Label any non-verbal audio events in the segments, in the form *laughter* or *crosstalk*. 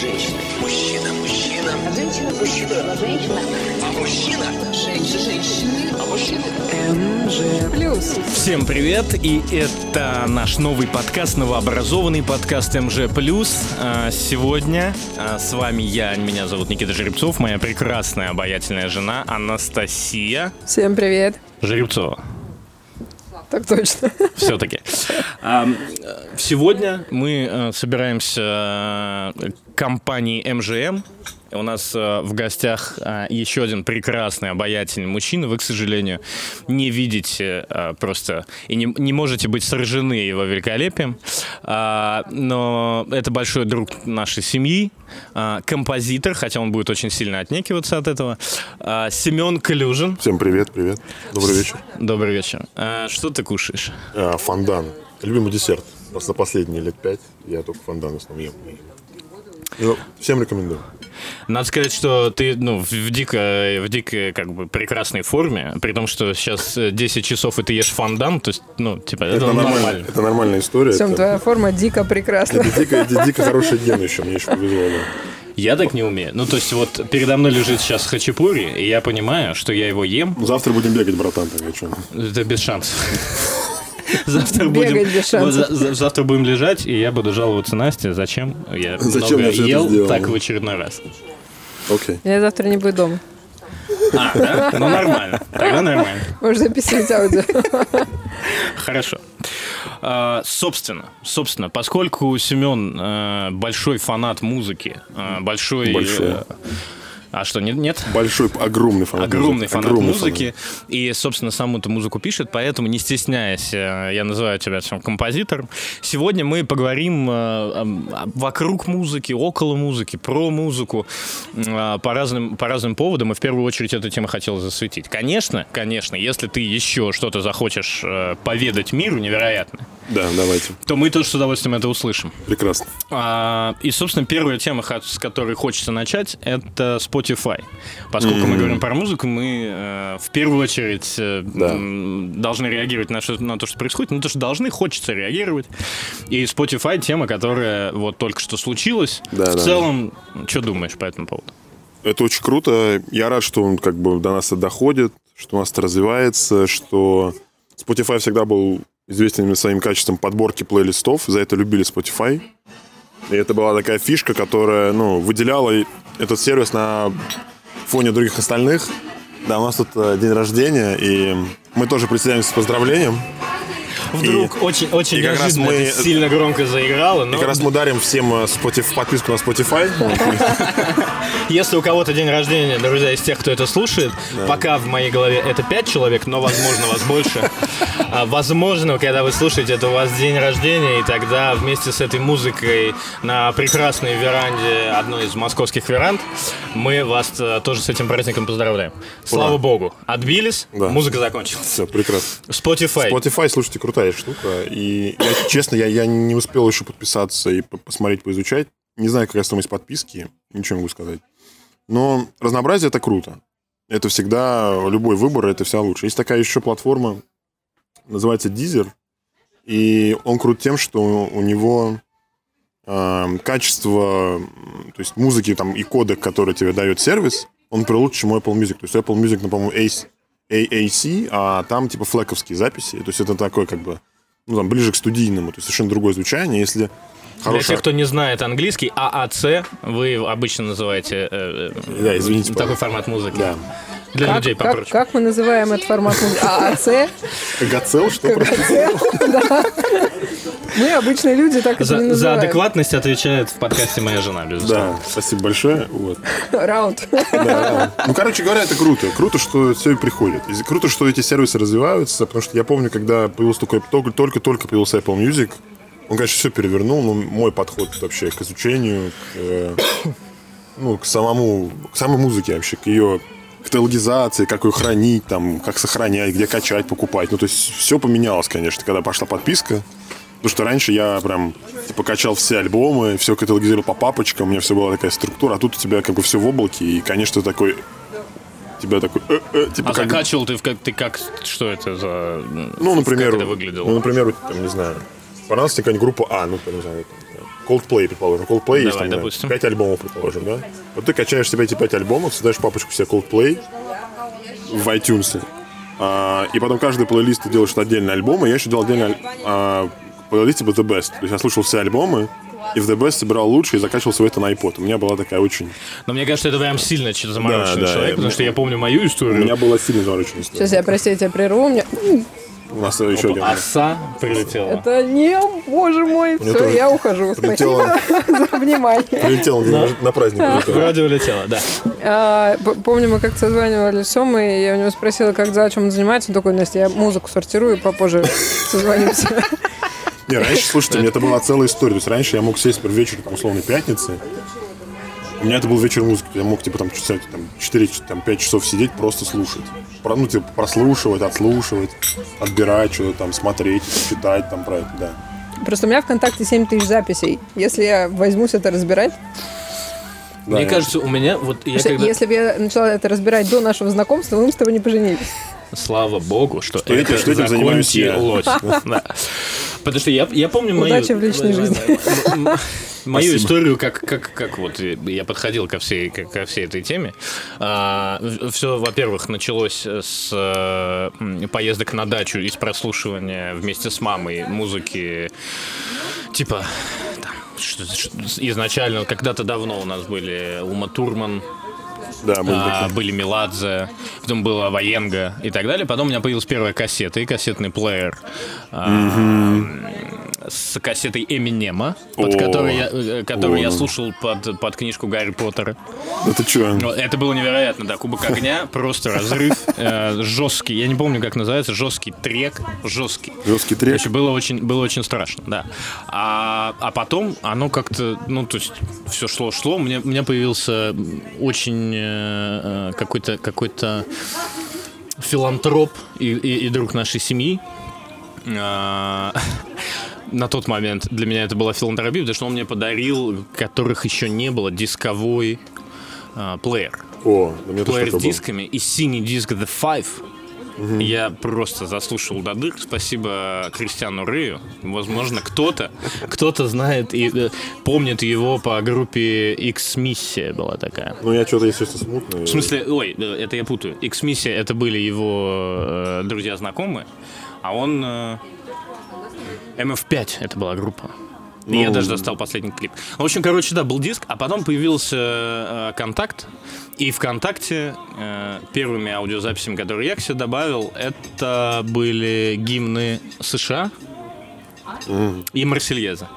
Женщина. Мужчина. Мужчина. Женщина. Мужчина. Женщина. А мужчина. Женщина. Женщины. А мужчина. Плюс. Всем привет, и это наш новый подкаст, новообразованный подкаст МЖ+. А, Сегодня а, с вами я, меня зовут Никита Жеребцов, моя прекрасная обаятельная жена Анастасия Всем привет. Жеребцова. Так точно. Все-таки. Сегодня мы э, собираемся э, компанией МЖМ. У нас э, в гостях э, еще один прекрасный, обаятельный мужчина. Вы, к сожалению, не видите э, просто и не, не можете быть сражены его великолепием. А, но это большой друг нашей семьи, композитор, хотя он будет очень сильно отнекиваться от этого. А, Семен Калюжин. Всем привет, привет. Добрый вечер. Добрый вечер. А, Что ты кушаешь? А, фондан. Любимый десерт. За последние лет пять я только фондан в основном ем. Ну, всем рекомендую. Надо сказать, что ты ну, в, дико, в дико как бы прекрасной форме, при том, что сейчас э, 10 часов и ты ешь фондан, то есть, ну, типа, это, Это, нормально. нормально. Это нормальная история. Всем это, твоя форма дико прекрасна. это дико, это дико хороший день еще. Мне еще повезло. да. Я так не умею. Ну, то есть, вот передо мной лежит сейчас хачапури, и я понимаю, что я его ем, Завтра будем бегать, братан, так о чем. это без шансов. *laughs* Завтра будем, завтра будем лежать, и я буду жаловаться Насте, зачем я Зачем много я ел так в очередной раз. Окей. Я завтра не буду дома. А, да? Ну, нормально. Тогда нормально. Можешь записывать аудио. Хорошо. А, собственно, собственно, поскольку Семен э, большой фанат музыки, э, большой... Большой. А что, нет? нет? Большой, огромный фанат Огромный музыки. фанат Огромный музыки. И, собственно, сам эту музыку пишет, поэтому, не стесняясь, э, я называю тебя всем композитором. Сегодня мы поговорим э, а, вокруг музыки, около музыки, про музыку э, по разным, по разным поводам. И в первую очередь эту тему хотел засветить. Конечно, конечно, если ты еще что-то захочешь э, поведать миру невероятно, Да, давайте. то мы тоже с удовольствием это услышим. Прекрасно. А, и, собственно, первая тема, с которой хочется начать, это Spotify. Поскольку мы говорим про музыку, мы э, в первую очередь э, Да. должны реагировать на, что- на то, что происходит. Не то, что должны, хочется реагировать. И Spotify тема, которая вот только что случилась. Да, в да. целом, что думаешь по этому поводу? Это очень круто. Я рад, что он как бы до нас это доходит, что у нас это развивается, что Spotify всегда был известен именно своим качеством подборки плейлистов. За это любили Spotify. И это была такая фишка, которая ну, выделяла этот сервис на фоне других остальных. Да, у нас тут э, день рождения, и мы тоже присоединяемся с поздравлением. Вдруг очень, очень и как раз неожиданно мы- сильно громко заиграло, но И как раз мы дарим всем э, Spotify, подписку на Spotify. *laughs* Если у кого-то день рождения, друзья, из тех, кто это слушает, пока в моей голове это 5 человек, но, возможно, вас больше. *laughs* А, Возможно, когда вы слушаете, это у вас день рождения, и тогда вместе с этой музыкой на прекрасной веранде, одной из московских веранд, мы вас э, тоже с этим праздником поздравляем. Слава Ура. богу. Отбились, Да. музыка закончилась. Все, прекрасно. Spotify. Spotify, слушайте, крутая штука. И я, честно, я, я не успел еще подписаться и по- посмотреть, поизучать. Не знаю, какая стоимость подписки, ничего не могу сказать. Но разнообразие это круто. Это всегда, любой выбор, это всегда лучше. Есть такая еще платформа, называется Deezer. И он крут тем, что у него э, качество, то есть музыки там и кодек, который тебе дает сервис, он лучше, чем Apple Music. То есть Apple Music, ну, по-моему, ACE, AAC, а там типа флековские записи. То есть это такой как бы, ну, там, ближе к студийному, то есть совершенно другое звучание. Если Для хорошая... тех, кто не знает английский, ААЦ вы обычно называете э, э, Да, извините, такой пожалуйста. формат музыки. Да. Для Как, людей как, попроще. как мы называем этот формат музыки? ААЦ? Гацел, что простите? Мы, обычные люди, так это не За, за называем. адекватность отвечает в подкасте моя жена, безусловно. Да, спасибо большое. Вот. Раунд. Да, да. Ну, короче говоря, это круто. Круто, что все и приходит. И круто, что эти сервисы развиваются, потому что я помню, когда появился только, только, только, только появился Apple Music, он, конечно, все перевернул, но мой подход вообще к изучению, к, э, *coughs* ну, к самому, к самой музыке вообще, к ее каталогизации, как ее хранить, там, как сохранять, где качать, покупать. Ну, то есть все поменялось, конечно, когда пошла подписка. Потому что раньше я прям типа качал все альбомы, все каталогизировал по папочкам, у меня все была такая структура, а тут у тебя как бы все в облаке, и, конечно, такой тебя такой, э, э, типа А как... закачивал ты в ты как что это за Ну, например, как это выглядело? ну, например, там, не знаю, понравилась тебе какая-нибудь группа А, ну, не знаю, Coldplay, предположим. Coldplay есть Давай, там, допустим. 5 альбомов, предположим, да? Вот ты качаешь себе эти 5 альбомов, создаешь папочку себе Coldplay в iTunes, а, и потом каждый плейлист ты делаешь отдельный альбом, и я еще делал отдельный а, плейлист типа The Best. То есть я слушал все альбомы, и в The Best собирал лучшие и закачивал все это на iPod. У меня была такая очень... Но мне кажется, это прям сильно что-то замороченный Да, да, человек, я- потому что я помню мою У историю. меня была сильно замороченная история. Сейчас я, прости, я тебя прерву. У меня... У нас еще один. Оса прилетела. Это не, боже мой, все, тоже я ухожу. прилетело. Спасибо *laughs* за внимание. Прилетел на, на праздник. прилетел. Вроде улетела, да. А, помню, мы как-то созванивались с Сомой, и я у него спросила, как за чем он занимается. Он такой, Настя, я музыку сортирую, попозже *laughs* созвонимся. Не, раньше, слушайте, у меня это была целая история. То есть раньше я мог сесть, например, вечер, там, условно, пятницы. У меня это был вечер музыки. Я мог, типа, там, часа, там, 4-5 часов сидеть, просто слушать. Про- Ну, типа, прослушивать, отслушивать, отбирать что-то там, смотреть, читать там про это, да. Просто у меня ВКонтакте 7 тысяч записей. Если я возьмусь это разбирать, Да, Мне я- кажется, у меня вот я когда... если бы я начала это разбирать до нашего знакомства, мы бы с тобой не поженились. Слава богу, что, Что этим- что этим занимаюсь я. *laughs* Потому что я, я помню мою... Удачи в личной жизни. Мою историю, как, как, как вот я подходил ко всей, ко, всей этой теме. все, во-первых, началось с поездок на дачу из прослушивания вместе с мамой музыки типа там, изначально когда-то давно у нас были Ума Турман, Да, были а, были Меладзе, потом была Военга и так далее. Потом у меня появилась первая кассета и кассетный плеер а, с кассетой Эминема, под которой я, э, которую я слушал под, под книжку Гарри Поттера. Это что? Ну, Это было невероятно, да. Кубок огня, просто разрыв, э, жесткий. Я не помню, как называется, жесткий трек, жесткий. Жесткий трек. Короче, было очень, было очень страшно, да. А, а потом оно как-то, ну, то есть, все шло-шло. У меня, у меня появился очень э, какой-то какой-то филантроп и, и- и друг нашей семьи. *laughs* На тот момент для меня это была филантропия, потому что он мне подарил, которых еще не было, дисковой а, плеер О, у меня плеер с такой был. дисками и синий диск The Five. Я просто заслушал до дыр. Спасибо Кристиану Рэю. Возможно, кто-то кто-то знает и э, помнит его по группе X-Миссия была такая. Ну, я что-то, естественно, смутно. В смысле, ой, это я путаю. X-Миссия это были его э, друзья знакомые, а он э, MF5 это была группа. И я Ну, даже достал последний клип. В общем, короче, да, был диск, а потом появился э, контакт. И ВКонтакте э, первыми аудиозаписями, которые я к себе добавил, это были гимны США и Марсельеза.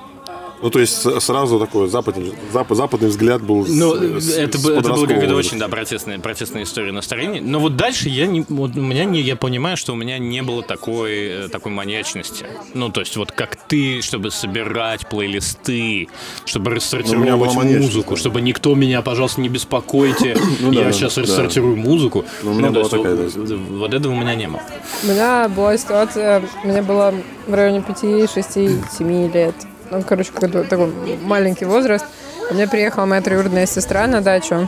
Ну, то есть сразу такой западный, запад, западный взгляд был Ну, с- это, с это было подросткового какая-то очень, да, протестная, протестная история настроения. Но вот дальше я не, вот у меня не, я понимаю, что у меня не было такой, э, такой маньячности. Ну, то есть вот как ты, чтобы собирать плейлисты, чтобы Ну, у меня рассортировать была маньячность, музыку, да. чтобы никто меня, пожалуйста, не беспокойте, *coughs* Ну я да, сейчас да. рассортирую музыку. Ну, у меня то была есть такая, вот, вот этого у меня не было. У меня была ситуация, мне было в районе 5, 6, 7 лет. Ну, короче, какой-то такой маленький возраст. Ко мне приехала моя троюродная сестра на дачу.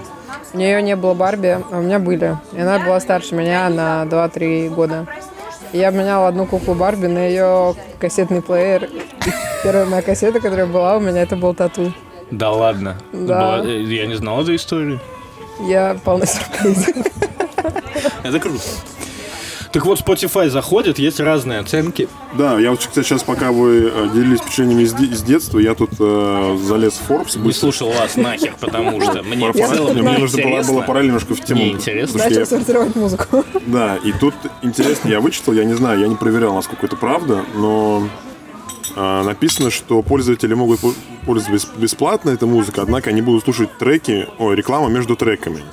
У нее не было Барби, а у меня были. И она была старше меня на 2-3 года. И я обменяла одну куклу Барби на ее кассетный плеер. И первая моя кассета, которая была у меня, это был тату. Да ладно. Да. Была- э, Я не знал эту историю. Я полный сюрприз. Это круто. Так вот, Spotify заходит, есть разные оценки. Да, я вот, кстати, сейчас, пока вы э, делились впечатлениями из, де- из детства, я тут э, залез в Forbes. Не слушал вас нахер, потому что *laughs* мне в целом мне не нужно было, было пора немножко в тему. Интересно. Начал сортировать музыку. я- *laughs* да, и тут интересно, я вычитал, я не знаю, я не проверял, насколько это правда, но а, написано, что пользователи могут пользоваться бес- бесплатно этой музыкой, однако они будут слушать треки, ой, рекламу между треками.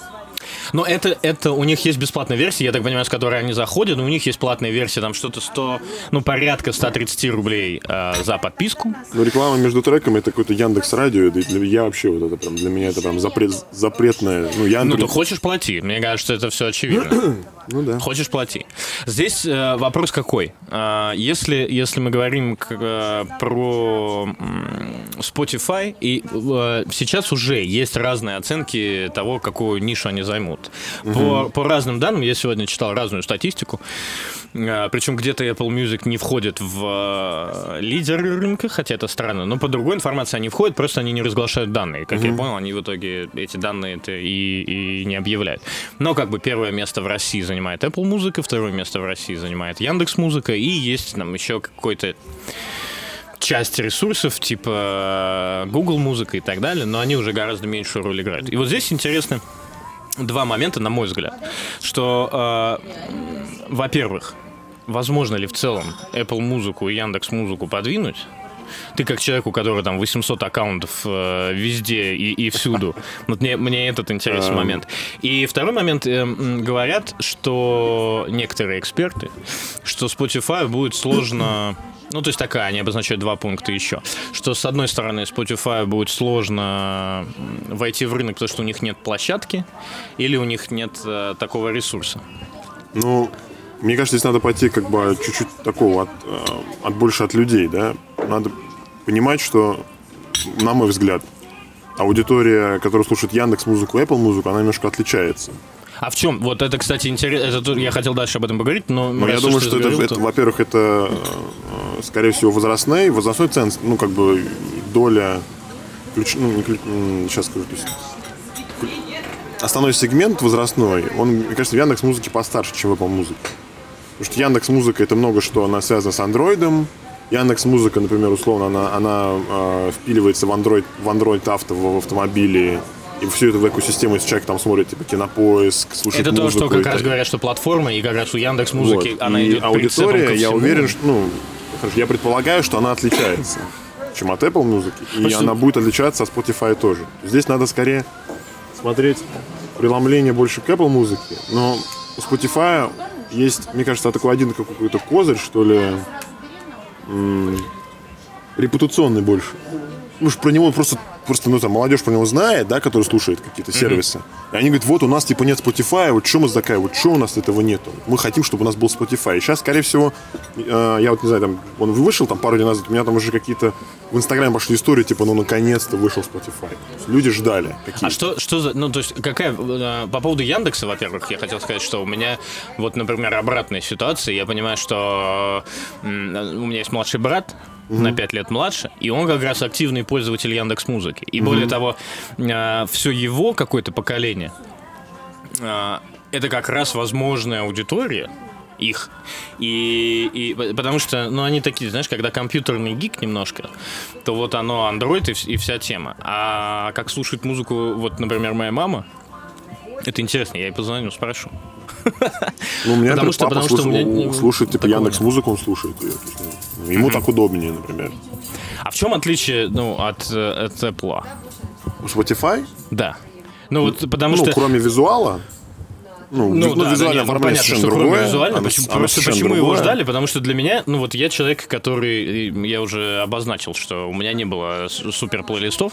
Но это, это у них есть бесплатная версия, я так понимаю, с которой они заходят, но у них есть платная версия, там что-то 100, ну, порядка 130 рублей э, за подписку. Но реклама между треками это какой-то Яндекс Радио, я вообще вот это прям для меня это прям запрет запретное. Ну Ну, Яндекс. ты хочешь плати, мне кажется, это все очевидно. *clears throat* Ну да. Хочешь плати. Здесь э, вопрос какой? А, если, если мы говорим к- э, про м, Spotify, и э, сейчас уже есть разные оценки того, какую нишу они займут. По, по разным данным, я сегодня читал разную статистику, э, причем где-то Apple Music не входит в э, лидеры рынка, хотя это странно, но по другой информации они входят, просто они не разглашают данные. Как я понял, они в итоге эти данные это и, и не объявляют. Но как бы первое место в России занимает Apple Музыка, второе место в России занимает Яндекс Музыка, и есть там еще какой-то часть ресурсов, типа э, Google музыка и так далее, но они уже гораздо меньшую роль играют. И вот здесь интересно два момента, на мой взгляд, что, э, во-первых, возможно ли в целом Apple музыку и Яндекс музыку подвинуть? Ты как человек, у которого там 800 аккаунтов э, везде и, и всюду. Вот мне, мне этот интересный момент. И второй момент. Э, говорят, что некоторые эксперты, что Spotify будет сложно... Ну, то есть такая, они обозначают два пункта еще. Что, с одной стороны, Spotify будет сложно войти в рынок, потому что у них нет площадки, или у них нет э, такого ресурса. Ну, мне кажется, здесь надо пойти как бы чуть-чуть такого от, э, от больше от людей, да. Надо понимать, что, на мой взгляд, аудитория, которая слушает Яндекс музыку, Apple музыку, она немножко отличается. А в чем? Вот это, кстати, интересно. Я хотел дальше об этом поговорить, но, раз я уж думаю, ты что это, это, то- во-первых, это, э, скорее всего, возрастной, возрастной ценз, ну, как бы доля, ключ, ну, не ключ, сейчас скажу, то есть, основной сегмент возрастной, он, мне кажется, в Яндекс музыке постарше, чем в Apple музыке. Потому что Яндекс музыка это много что она связана с андроидом. Яндекс музыка, например, условно, она, она э, впиливается в Android, в Android авто в, в автомобиле. И все это в экосистему, если человек там смотрит, типа, кинопоиск, слушает Это то, что как раз так- говорят, что платформа, и как раз у Яндекс музыки вот. она и идет аудитория, я уверен, что, ну, хорошо, я предполагаю, что она отличается, чем от Apple музыки, и Просто- она будет отличаться от Spotify тоже. Здесь надо скорее смотреть преломление больше к Apple музыке, но у Spotify есть, мне кажется, такой один какой-то козырь, что ли, м, репутационный больше. Ну, что про него просто, просто, ну, там, молодежь про него знает, да, который слушает какие-то сервисы. И они говорят, вот у нас, типа, нет Spotify, вот что мы такая, вот что у нас этого нету? Мы хотим, чтобы у нас был Spotify. И сейчас, скорее всего, э, я вот не знаю, там, он вышел там пару дней назад, у меня там уже какие-то в Инстаграме пошли истории, типа, ну, наконец-то вышел Spotify. Люди ждали. Какие А что, что за... Ну, то есть, какая... э, По поводу Яндекса, во-первых, я хотел сказать, что у меня, вот, например, обратная ситуация. Я понимаю, что м, у меня есть младший брат, на 5 лет младше, и он как раз активный пользователь Яндекс Музыки. И более того, все его какое-то поколение, э, это как раз возможная аудитория их. И, и потому что, ну, они такие, знаешь, когда компьютерный гик немножко, то вот оно Android и, и вся тема. А как слушает музыку, вот, например, моя мама, это интересно, я ей позвоню, спрошу. Ну, у меня, Потому например, что- папа потому что у меня, слушает, типа, Яндекс музыку, он слушает ее. Ему так удобнее, например. А в чем отличие, ну, от, э, от Apple? У Spotify, Да. Ну, вот потому ну, что... кроме визуала, ну, Ну, да, да, визуальное нет, ну, оформление понятно, что другое. визуально, Оно- почему, оно просто почему его другое. ждали? Потому что для меня, ну вот я человек, который, я уже обозначил, что у меня не было супер плейлистов,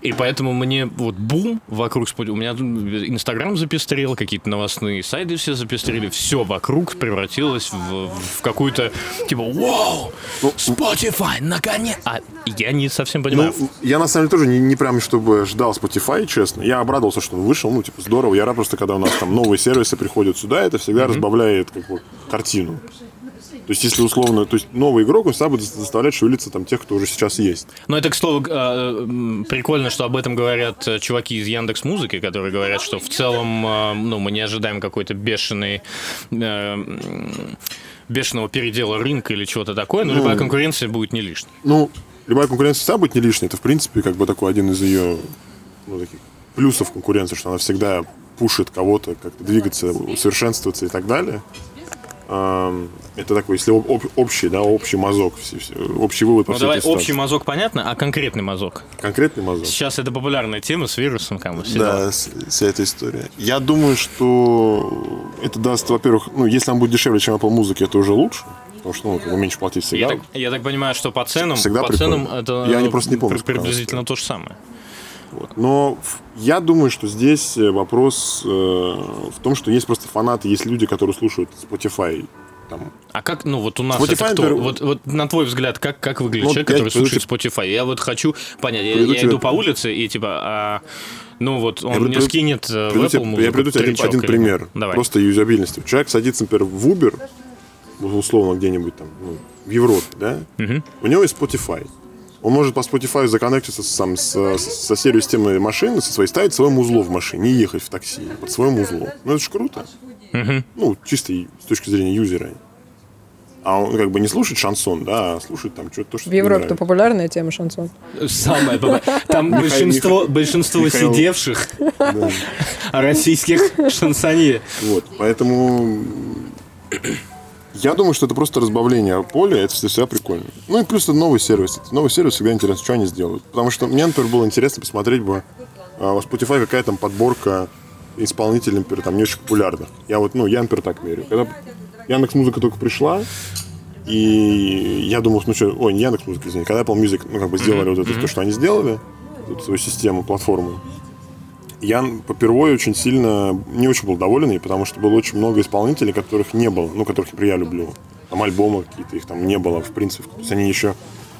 и поэтому мне вот бум вокруг, у меня Инстаграм запестрел, какие-то новостные сайты все запестрели, все вокруг превратилось в, в какую-то, типа, вау, Ну, Spotify, наконец! А я не совсем понимаю. Ну, я на самом деле тоже не, не прям чтобы ждал Spotify, честно. Я обрадовался, что он вышел, ну, типа, здорово. Я рад просто, когда у нас там новые сервисы приходят сюда, это всегда разбавляет как бы, картину. То есть, если условно, то есть новый игрок, он всегда будет заставлять шевелиться там тех, кто уже сейчас есть. Но это, к слову, м, прикольно, что об этом говорят э, чуваки из Яндекс Музыки, которые говорят, что в целом, э, ну, мы не ожидаем какой-то бешеный э, бешеного передела рынка или чего-то такое, но любая конкуренция будет не лишней. Ну, любая конкуренция всегда будет не лишней. Это, в принципе, как бы такой один из ее ну, таких плюсов конкуренции, что она всегда пушит кого-то как-то двигаться, усовершенствоваться и так далее. Это такой, если об- об- общий, да, общий мазок, все- все- общий вывод по Ну всей давай, этой ситуации. общий мазок понятно, а конкретный мазок? Конкретный мазок. Сейчас это популярная тема с вирусом, как бы. Да, вся эта история. Я думаю, что это даст, во-первых, ну, если он будет дешевле, чем Apple музыки, это уже лучше. Потому что, ну, как бы меньше платить всегда. Я так, я так понимаю, что по ценам, Всегда по прикольно. ценам это Я не- просто не помню, приблизительно то же самое. Но в- я думаю, что здесь э, вопрос э, в том, что есть просто фанаты, есть люди, которые слушают Spotify там А как, ну вот у нас Spotify, это кто? например, Вот, вот на твой взгляд, как, как выглядит Ну, человек, который слушает Spotify? Я вот хочу понять, я, я иду по улице и типа, а, ну вот он Я мне приведу- скинет э, в Приведу Apple музыку, я приведу тебе один, один пример. Давай. Просто юзабильности. Человек садится, например, в Uber, условно, где-нибудь там, ну, в Европе, да? У него есть Spotify. Он может по Spotify законнектиться сам с, со серию системы машины, со своей, ставить свое музло в машине и ехать в такси под своим узлом. Ну, это же круто. Ну, чисто с точки зрения юзера. А он как бы не слушает шансон, да, а слушает там что-то, то, что В Европе-то популярная тема шансон. Самое б- *laughs* Там большинство, большинство сидевших *laughs* российских шансонье. Вот, поэтому я думаю, что это просто разбавление поля, это всегда прикольно. Ну и плюс это новый сервис. Новый сервис всегда интересно, что они сделают. Потому что мне, например, было интересно посмотреть бы а, у Spotify какая там подборка исполнителей, например, там не очень популярных. Я вот, ну, я, например, так верю. Когда Яндекс Музыка только пришла, и я думал, ну что, ой, не Яндекс Музыка, извини, когда Apple Music, ну, как бы сделали вот это, то, что они сделали, вот свою систему, платформу, я попервой очень сильно не очень был доволен ей, потому что было очень много исполнителей, которых не было, ну, которых, я люблю. Там альбомы какие-то, их там не было, в принципе. То есть они еще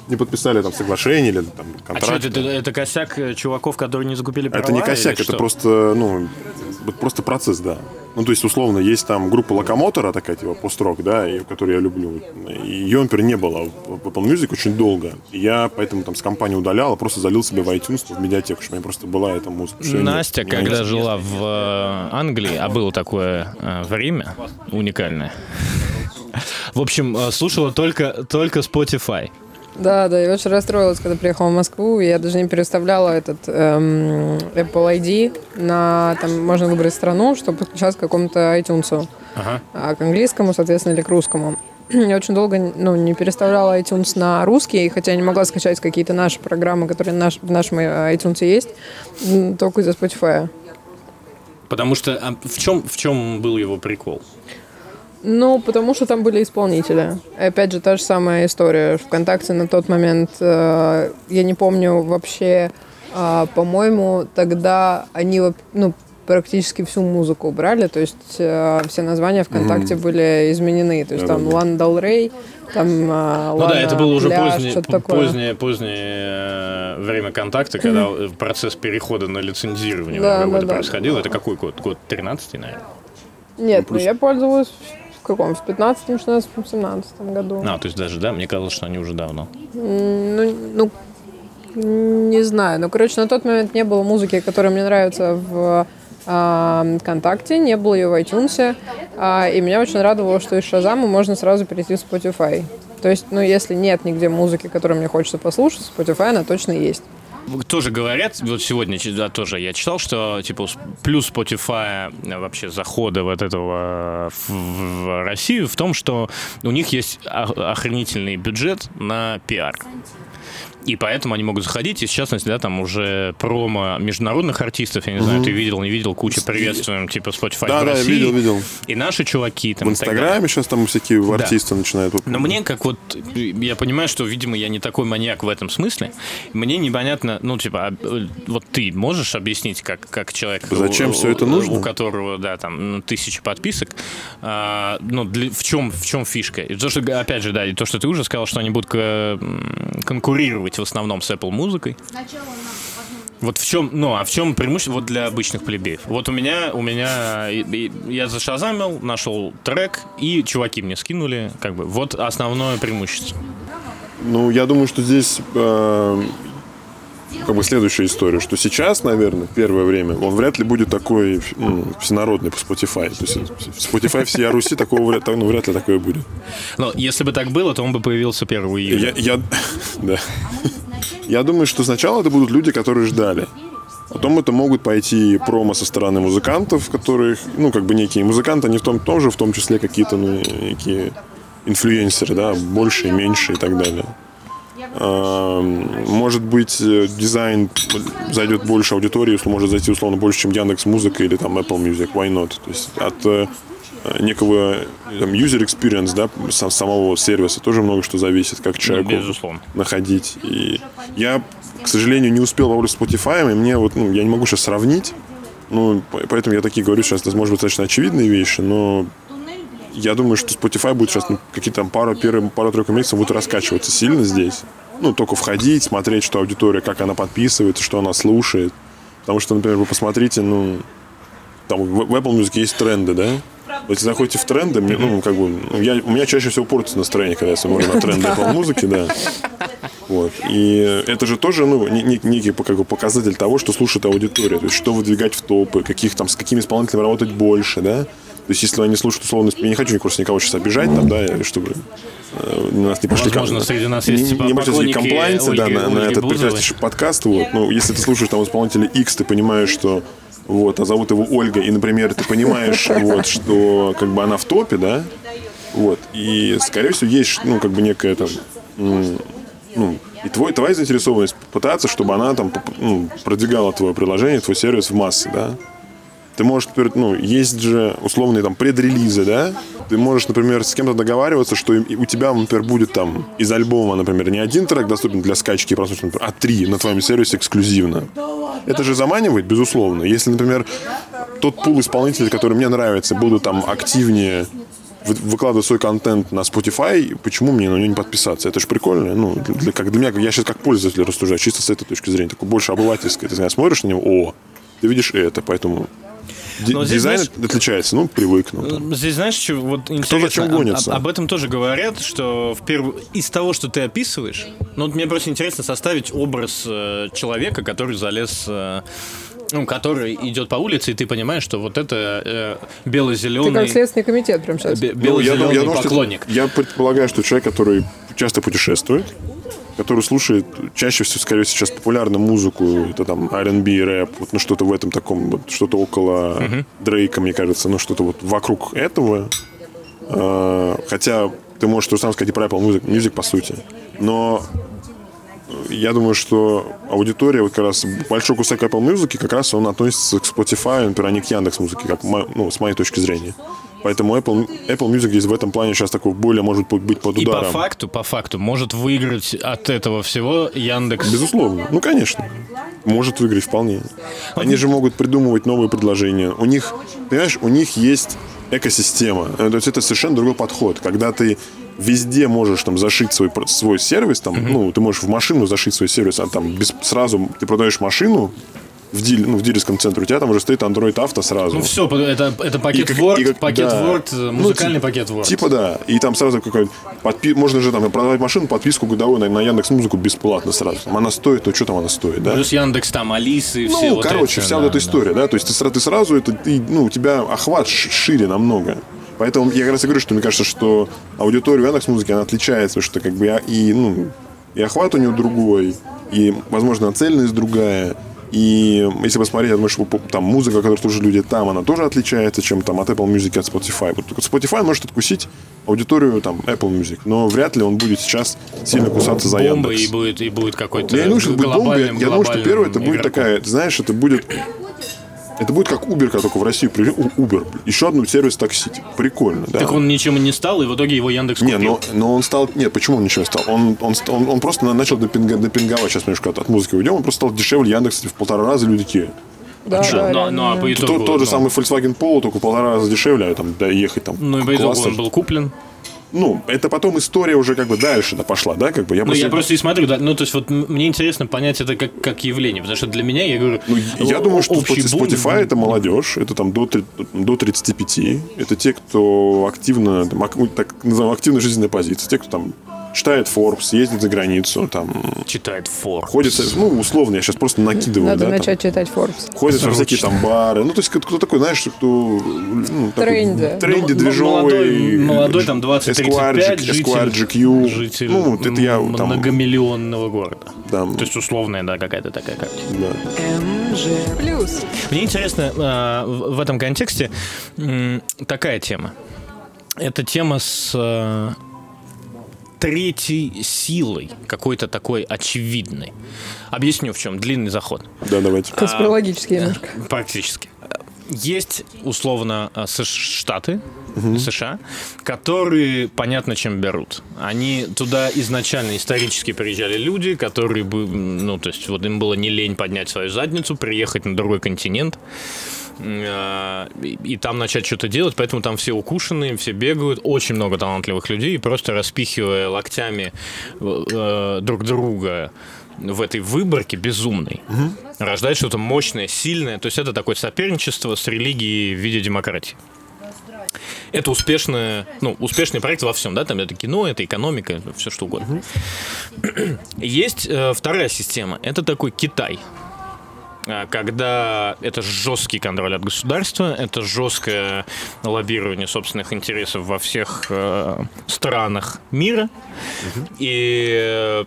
не подписали там соглашение или там А что, контракт. это, это, это косяк э, чуваков, которые не закупили права? Это не косяк, это что? просто, ну, просто процесс, да. Ну, то есть, условно, есть там группа Локомотора, такая, типа, пост-рок, да, и, которую я люблю. Ее, например, не было в Apple Music очень долго. И я поэтому там с компании удалял, а просто залил себе в iTunes, в медиатеку, чтобы у меня просто была эта музыка. Что Настя, когда жила в э, Англии, а было такое э, время уникальное, *laughs* в общем, слушала только, только Spotify. Да, да, я очень расстроилась, когда приехала в Москву, и я даже не переставляла этот эм, Apple ID на, там, можно выбрать страну, чтобы подключаться к какому-то iTunes, Ага. а к английскому, соответственно, или к русскому. *clears throat* Я очень долго ну, не переставляла iTunes на русский, хотя я не могла скачать какие-то наши программы, которые наш, в нашем э, iTunes есть, только из-за Spotify. Потому что а в чем в чем был его прикол? Ну, потому что там были исполнители. Опять же, та же самая история. ВКонтакте на тот момент, э, я не помню вообще, э, по-моему, тогда они ну, практически всю музыку убрали, то есть э, все названия ВКонтакте были изменены. То есть там Да-да-да. Лана Дал Рей, там э, Ну да, Лана это было уже Пляж, позднее, позднее, позднее э, время контакта, когда э, *laughs* процесс перехода на лицензирование Да, да, да. происходил. Это какой год? Год 13 наверное? Нет, ну, я пользовалась в каком? В 15 16 17 году. А, то есть даже, да, мне казалось, что они уже давно. Ну, ну, не знаю. Ну, короче, на тот момент не было музыки, которая мне нравится в а, ВКонтакте, не было ее в iTunes. а, и меня очень радовало, что из Шазама можно сразу перейти в Spotify. То есть, ну, если нет нигде музыки, которую мне хочется послушать, Spotify она точно есть. Тоже говорят, вот сегодня да, тоже я читал, что типа плюс Spotify э, вообще захода вот этого в, в Россию в том, что у них есть охренительный бюджет на пиар. И поэтому они могут заходить, и в частности, да, там уже промо международных артистов, я не знаю, ты видел, не видел, куча приветствуем, типа Spotify Да, в да, России. видел, видел. И наши чуваки там В. Инстаграме сейчас там всякие артисты начинают. Но мне как вот, я понимаю, что, видимо, я не такой маньяк в этом смысле. Мне непонятно, ну, типа, а, вот ты можешь объяснить, как, как человек... Зачем у- всё это нужно? У которого, да, там, ну, тысячи подписок. а, ну, для- в, чем, в чем фишка? И то, что, опять же, да, и то, что ты уже сказал, что они будут к- конкурировать в основном с Apple музыкой. Вот в чем, ну, а в чем преимущество вот для обычных плебеев? Вот у меня, у меня, я зашазамил, нашел трек, и чуваки мне скинули, как бы, вот основное преимущество. Ну, я думаю, что здесь э, как бы следующая история, что сейчас, наверное, первое время, он вряд ли будет такой ну, всенародный по Spotify. То есть Spotify всея Руси такого вряд, ну, вряд ли такое будет. Но если бы так было, то он бы появился 1 июля. Я, я, да. я думаю, что сначала это будут люди, которые ждали. Потом это могут пойти промо со стороны музыкантов, которых, ну, как бы некие музыканты, они в том тоже, в том числе какие-то, ну, некие инфлюенсеры, да, больше и меньше и так далее. А, Может быть, э, дизайн зайдет больше аудитории, может зайти условно больше, чем Яндекс Музыка или там Apple Music, why not? То есть от э, некого там, user experience, да, сам- самого сервиса тоже много что зависит, как человеку безусловно. находить. И я, к сожалению, не успел попробовать Spotify, и мне вот, ну, я не могу сейчас сравнить, ну, по- поэтому я такие говорю сейчас, это может быть достаточно очевидные вещи, но я думаю, что Spotify будет сейчас ну, какие-то там пару, первые пару-тройку месяцев будут раскачиваться сильно здесь. Ну, только входить, смотреть, что аудитория, как она подписывается, что она слушает. Потому что, например, вы посмотрите, ну, там в в Apple Music есть тренды, да? Если заходите в тренды, мне, ну, как бы, ну, я, у меня чаще всего портится настроение, когда я смотрю на тренды Apple музыки, да. Вот. И это же тоже, ну, не- не- некий как бы, показатель того, что слушает аудитория. То есть, что выдвигать в топы, каких там, с какими исполнителями работать больше, да. То есть, если они слушают условно, я не хочу просто никого сейчас обижать, там, да, чтобы э, нас не пошли Возможно, ком- среди нас есть, типа, не пошли поклонники комплайнсы, да, Ольги- на, на Ольги этот Бузовой. прекраснейший подкаст, вот. Ну, если ты слушаешь там исполнителя X, ты понимаешь, что вот, а зовут его Ольга, и, например, ты понимаешь, вот, что как бы она в топе, да, вот, и, скорее всего, есть, ну, как бы некая там, ну, и твой, твоя заинтересованность пытаться, чтобы она там ну, продвигала твое приложение, твой сервис в массы, да. Ты можешь, например, ну, есть же условные там предрелизы, да? Ты можешь, например, с кем-то договариваться, что у тебя, например, будет там из альбома, например, не один трек доступен для скачки и прослушивания, а три на твоем сервисе эксклюзивно. Это же заманивает, безусловно. Если, например, тот пул исполнителей, который мне нравится, будут там активнее вы- выкладывать свой контент на Spotify, почему мне на него не подписаться? Это же прикольно. Ну, для- как для меня, я сейчас как пользователь рассуждаю, чисто с этой точки зрения, такой больше обывательской. Ты знаешь, смотришь на него, о, ты видишь это, поэтому Но здесь, дизайн знаешь- отличается, ну, привыкну. там. Здесь, знаешь, что вот интересно, зачем об- гонится? об, об этом тоже говорят, что в перв... из того, что ты описываешь, ну вот мне просто интересно составить образ э, человека, который залез, э, ну, который идет по улице, и ты понимаешь, что вот это э, Ты бело-зеленый... как Следственный комитет прям сейчас. бе- Ну, я, бело-зеленый я думаю, что поклонник. я предполагаю, что человек, который часто путешествует, который слушает чаще всего, скорее всего, сейчас популярную музыку, это там R&B, рэп, вот, ну что-то в этом таком, вот, что-то около Дрейка, мне кажется, ну что-то вот вокруг этого. А, хотя ты можешь то же самое сказать и про Apple Music, Music, по сути. Но я думаю, что аудитория, вот как раз большой кусок Apple Music, как раз он относится к Spotify, например, а не к Яндекс Музыке, как ну, с моей точки зрения. Поэтому Apple, Apple Music здесь в этом плане сейчас такой более может быть под И по ударом. факту, по факту, может выиграть от этого всего Яндекс. Безусловно. Ну, конечно. Может выиграть вполне. Они же могут придумывать новые предложения. У них, понимаешь, у них есть экосистема. Э, То есть это совершенно другой подход. Когда ты везде можешь там зашить свой, свой сервис, там, ну, ты можешь в машину зашить свой сервис, а там без, сразу ты продаешь машину в, диль, ну, в дилерском центре, у тебя там уже стоит Android Auto сразу. Ну все, это, это пакет И Word, и как- пакет да. Word, э, Ну, музыкальный типа- пакет Word. Типа да. И там сразу какой подпи... Можно же там продавать машину, подписку годовую на, на Яндекс Музыку бесплатно сразу. Там она стоит, ну что там она стоит, да? Плюс Яндекс там, Алисы, Ну, все вот короче, эти, вся да, вот эта да. история, да, то есть ты, ты сразу это, ты, ну, у тебя охват шире намного. Поэтому я как раз и говорю, что мне кажется, что аудитория Яндекс музыки, она отличается, что как бы я, и, ну, и охват у нее другой, и, возможно, цельность другая. И если посмотреть, я думаю, что там музыка, которую слушают люди там, она тоже отличается, чем там от Apple Music и от Spotify. Вот Spotify может откусить аудиторию там Apple Music, но вряд ли он будет сейчас сильно кусаться за Яндекс. и будет, и будет какой-то Я не думаю, что это будет бомба. Я думаю, что первое, это будет игроком. такая, знаешь, это будет... Это будет как Uber, когда только в Россию привели. У- Uber. Еще одну сервис такси. Прикольно, да. Так он ничем и не стал, и в итоге его Яндекс Не, купил. но, но он стал... Нет, почему он ничего не стал? Он, он, он, он просто на- начал допинга- допинговать. Сейчас немножко от, от музыки уйдем. Он просто стал дешевле Яндекс в полтора раза люди такие. Да, Чё, да, реально, ну, а да. по итогу... Тот, тот же самый Volkswagen Polo, только в полтора раза дешевле, а там да, ехать там. Ну, и по итогу классно. он был куплен. Ну, это потом история уже как бы дальше да, пошла, да, как бы. Я Ну, я просто и смотрю, да, ну, то есть, вот мне интересно понять это как, как явление, потому что для меня, я говорю... Ну, я думаю, что Spotify, бум- это молодежь, это там до, до 35. Это те, кто активно, там, ну, так называемая активная жизненная позиция. Те, кто там читает Forbes, ездит за границу, там Читает фор. ходит, ну, условно, я сейчас просто накидываю, Надо да, там, начать читать Forbes. ходит во всякие там бары. Ну, то есть, кто, такой, знаешь, кто... Ну, такой Тренди. Тренди, Ну, движовый. молодой- молодой, там, 20-35 Esquire, житель-. Житель Ну, вот это я там... многомиллионного города. Да, То есть условная, да, какая-то такая картина. да. Плюс. Мне интересно а, в в этом контексте такая тема. Это тема с а, третьей силой, какой-то такой очевидной. Объясню в чем. Длинный заход. Да, давайте. Конспирологически немножко. Практически. Есть, условно, а, Сш- Штаты, США, которые понятно чем берут. Они туда изначально исторически приезжали люди, которые бы, ну, то есть вот им было не лень поднять свою задницу, приехать на другой континент э, и, и там начать что-то делать, поэтому там все укушенные, все бегают, очень много талантливых людей, и просто распихивая локтями э, друг друга в этой выборке безумной рождает что-то мощное, сильное. То есть это такое соперничество с религией в виде демократии. Это успешное, ну, успешный проект во всем, да, там это кино, это экономика, все что угодно. Есть э, вторая система, это такой Китай. А, Когда это жесткий контроль от государства, это жесткое лоббирование собственных интересов во всех э, странах мира и, э,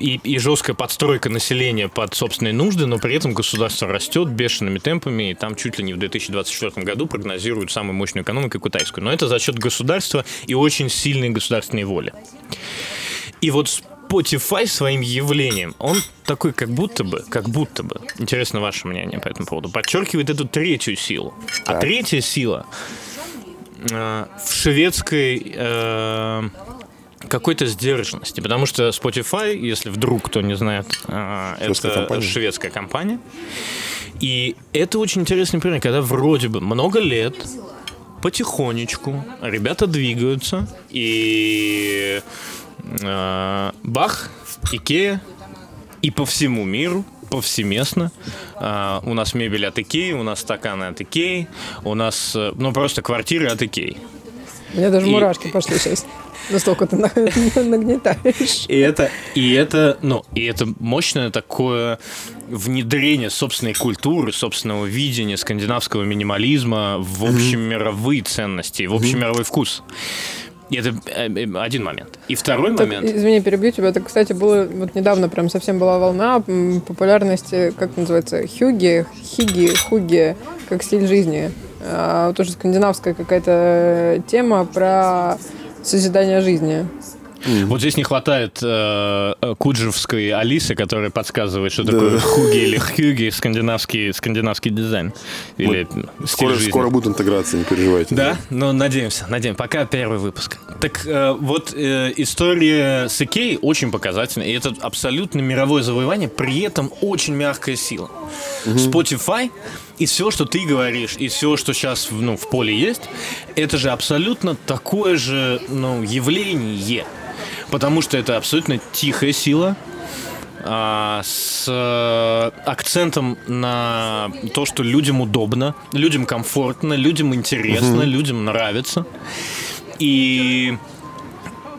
и, и жесткая подстройка населения под собственные нужды, но при этом государство растет бешеными темпами, и там чуть ли не в 2024 году прогнозируют самую мощную экономику китайскую. Но это за счет государства и очень сильной государственной воли. И вот Spotify своим явлением, он такой как будто бы, как будто бы, интересно ваше мнение по этому поводу, подчеркивает эту третью силу. А Так. третья сила э, в шведской э, какой-то сдержанности, потому что Spotify, если вдруг кто не знает, э, Шведская это компания. шведская компания, и это очень интересный пример, когда вроде бы много лет потихонечку ребята двигаются, и э, Бах, Икея, и по всему миру, повсеместно. А, у нас мебель от Икеи, у нас стаканы от Икеи, у нас, э, ну, просто квартиры от Икеи. У меня даже И- мурашки пошли сейчас. Настолько ты на- *laughs* нагнетаешь. И это, и это, ну, и это мощное такое внедрение собственной культуры, собственного видения скандинавского минимализма в общемировые ценности, в общемировой вкус. Это э, э, один момент. И второй Так, момент. извини, перебью тебя. Это, кстати, было вот недавно прям совсем была волна популярности, как называется, хюги, хиги, хуги, как стиль жизни. А, тоже скандинавская какая-то тема про созидание жизни. Вот здесь не хватает э, э, куджевской Алисы, которая подсказывает, что такое хуги или хюги, скандинавский, скандинавский дизайн. Или стиль Скоро, жизни. скоро будет интеграция, не переживайте. Да, ну надеемся, надеемся. Пока первый выпуск. Так э, вот э, история с Икеей очень показательна, и это абсолютно мировое завоевание, при этом очень мягкая сила. Spotify и все, что ты говоришь, и все, что сейчас ну, в поле есть, это же абсолютно такое же ну, явление. Потому что это абсолютно тихая сила, а, с э, акцентом на то, что людям удобно, людям комфортно, людям интересно, людям нравится. И,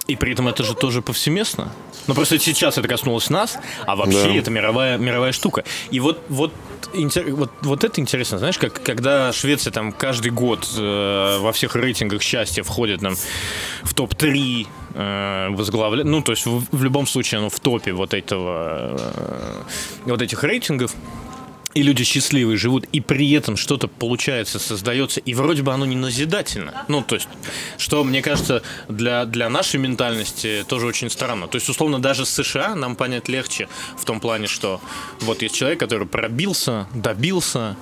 и при этом это же тоже повсеместно. Но просто сейчас это коснулось нас, а вообще Да. это мировая, мировая штука. И вот, вот, вот, вот это интересно, знаешь, как когда Швеция там каждый год э, во всех рейтингах счастья входит там, в топ-3 э, возглавляет, ну, то есть в, в любом случае оно в топе вот этого, э, вот этих рейтингов, и люди счастливые живут, и при этом что-то получается, создается, и вроде бы оно не назидательно. Ну, то есть, что, мне кажется, для, для нашей ментальности тоже очень странно. То есть, условно, даже с США нам понять легче в том плане, что вот есть человек, который пробился, добился,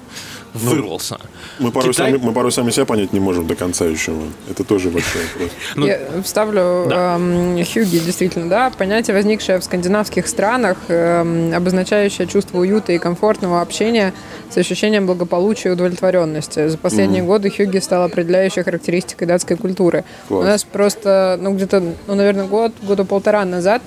вырвался. Мы порой, Китай- сами, мы порой сами себя понять не можем до конца еще. Это тоже большой вопрос. *laughs* Ну, Я вставлю да. эм, хюги, действительно, да, понятие, возникшее в скандинавских странах, эм, обозначающее чувство уюта и комфортного общения с ощущением благополучия и удовлетворенности. За последние годы хюги стал определяющей характеристикой датской культуры. Класс. У нас просто, ну, где-то, ну, наверное, год, года полтора назад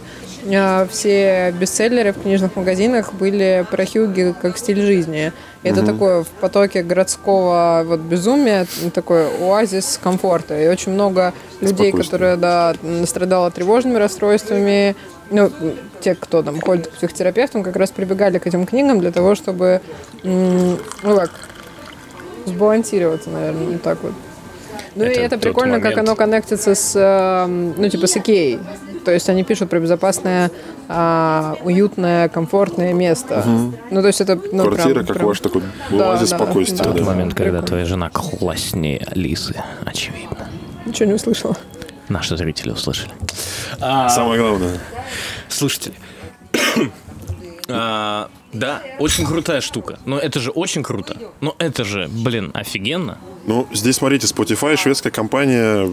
все бестселлеры в книжных магазинах были про хюги как стиль жизни. И Это такое в потоке городского вот безумия, такой оазис комфорта. И очень много людей, которые да, страдали тревожными расстройствами, ну, те, кто там ходит к психотерапевтам, как раз прибегали к этим книгам для того, чтобы, ну как, сбалансироваться, наверное, вот так вот. Ну Это и это прикольно, как момент. оно коннектится с, эм, ну, типа, с Икеей. То есть они пишут про безопасное, а, уютное, комфортное место. Ну, то есть это, ну, Квартира, прям- как прям- ваш такой Да, оазис да, спокойствия. да. да. момент, когда Прикольно. твоя жена класснее Алисы, очевидно. Ничего не услышала. Наши зрители услышали. Самое главное. Слушайте, *coughs* а, да, очень крутая штука. Но это же очень круто. Но это же, блин, офигенно. Ну, здесь, смотрите, Spotify, шведская компания,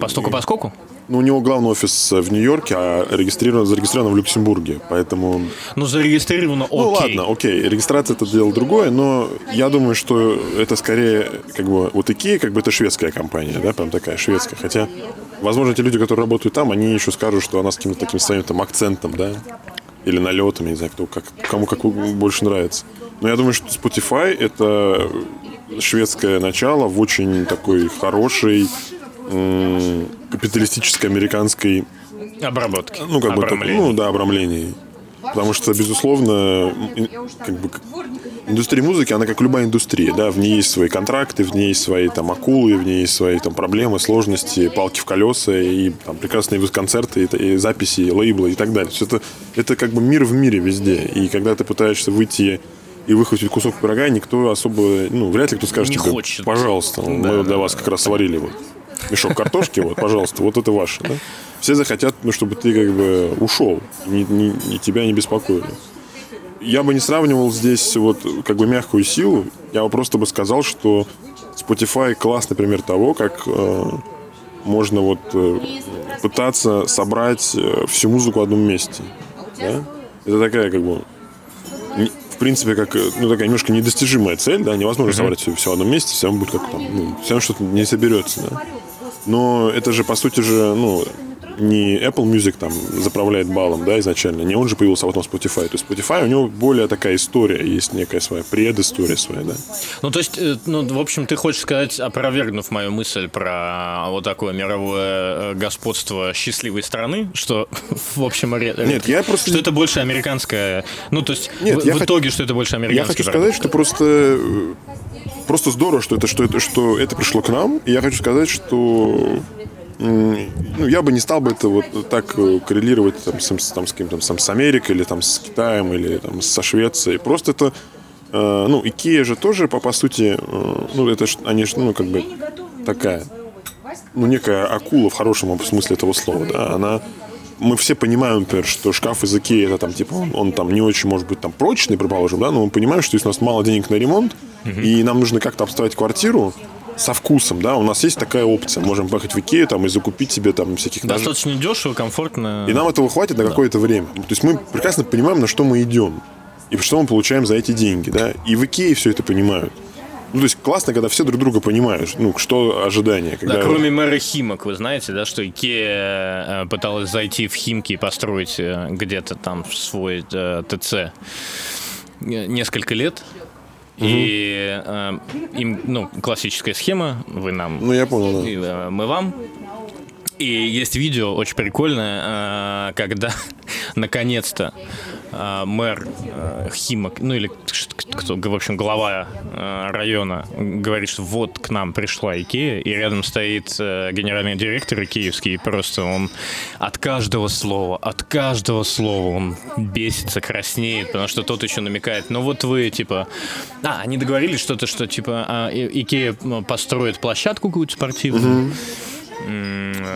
Постоку поскольку. Ну, у него главный офис в Нью-Йорке, а регистрирован, зарегистрирован в Люксембурге, поэтому... Ну, зарегистрировано окей. Ну, ладно, окей, регистрация это дело другое, но я думаю, что это скорее, как бы, вот Икея, как бы, это шведская компания, да, прям такая шведская, хотя, возможно, те люди, которые работают там, они еще скажут, что она с каким-то таким своим там акцентом, да, или налетом, я не знаю, кто, как, кому как больше нравится. Но я думаю, что Spotify это шведское начало в очень такой хорошей капиталистической американской Обработки. ну, как бы, ну, да, обрамлений. Потому что, безусловно, как бы, индустрия музыки, она как любая индустрия, да, в ней есть свои контракты, в ней есть свои там акулы, в ней есть свои там проблемы, сложности, палки в колеса и там прекрасные концерты, и, и записи, и лейблы и так далее. То есть это, это как бы мир в мире везде. И когда ты пытаешься выйти и выхватить кусок пирога, никто особо, ну, вряд ли кто скажет, Не тебе, хочет. пожалуйста, мы Да, для да, вас как раз сварили вот мешок картошки, вот, пожалуйста, вот это ваше, да? Все захотят, ну, чтобы ты как бы ушел, ни, ни- ни тебя не беспокоили. Я бы не сравнивал здесь вот как бы мягкую силу, я бы просто бы сказал, что Spotify классный пример того, как э, можно вот э, пытаться собрать э, всю музыку в одном месте. Да? Это такая как бы не- в принципе, как, э, ну, такая немножко недостижимая цель, да, невозможно собрать все, все в одном месте, все равно будет как там, ну, все равно что-то не соберется, да. Но это же, по сути же, ну, не Apple Music там заправляет баллом, да, изначально, не он же появился, а потом Spotify. То есть Spotify, у него более такая история, есть некая своя предыстория своя, да. Ну, то есть, э, ну, в общем, ты хочешь сказать, опровергнув мою мысль про вот такое мировое э, господство счастливой страны, что, *laughs* в общем, Нет, я просто- что это больше американская... Ну, то есть, Нет, в, я в хот- итоге, что это больше Я американский хочу сказать, что просто э, просто здорово, что это, что это, что это пришло к нам. И я хочу сказать, что ну, я бы не стал бы это вот так э, коррелировать там, с, там, с каким-то там, с Америкой или там с Китаем или там со Швецией. Просто это э, ну, Икея же тоже, по, по сути, э, ну, это они же, ну, как бы такая, ну, некая акула в хорошем смысле этого слова, да, она мы все понимаем, например, что шкаф из Икеи, это там, типа, он, он там не очень, может быть, там прочный, предположим, да, но мы понимаем, что если у нас мало денег на ремонт, и нам нужно как-то обставить квартиру со вкусом, да, у нас есть такая опция. Можем поехать в Икею там и закупить себе там всяких. Достаточно дешево, комфортно. И нам этого хватит на какое-то время. То есть мы прекрасно понимаем, на что мы идем. И что мы получаем за эти деньги, да. И в Икее все это понимают. Ну, то есть классно, когда все друг друга понимают, ну, что ожидания. Когда... Да, кроме мэра Химок, вы знаете, да, что Икея э, пыталась зайти в Химки и построить э, где-то там свой э, ТЦ несколько лет. И э, им, ну, классическая схема, вы нам, Ну, я понял, да. и, э, мы вам. И есть видео очень прикольное, э, когда *laughs* наконец-то мэр э, Химок, ну или кто, в общем, глава э, района говорит, что вот к нам пришла Икея, и рядом стоит э, генеральный директор икеевский, и просто он от каждого слова, от каждого слова он бесится, краснеет, потому что тот еще намекает, ну вот вы, типа... А, они договорились что-то, что, типа, а, Икея построит площадку какую-то спортивную, М,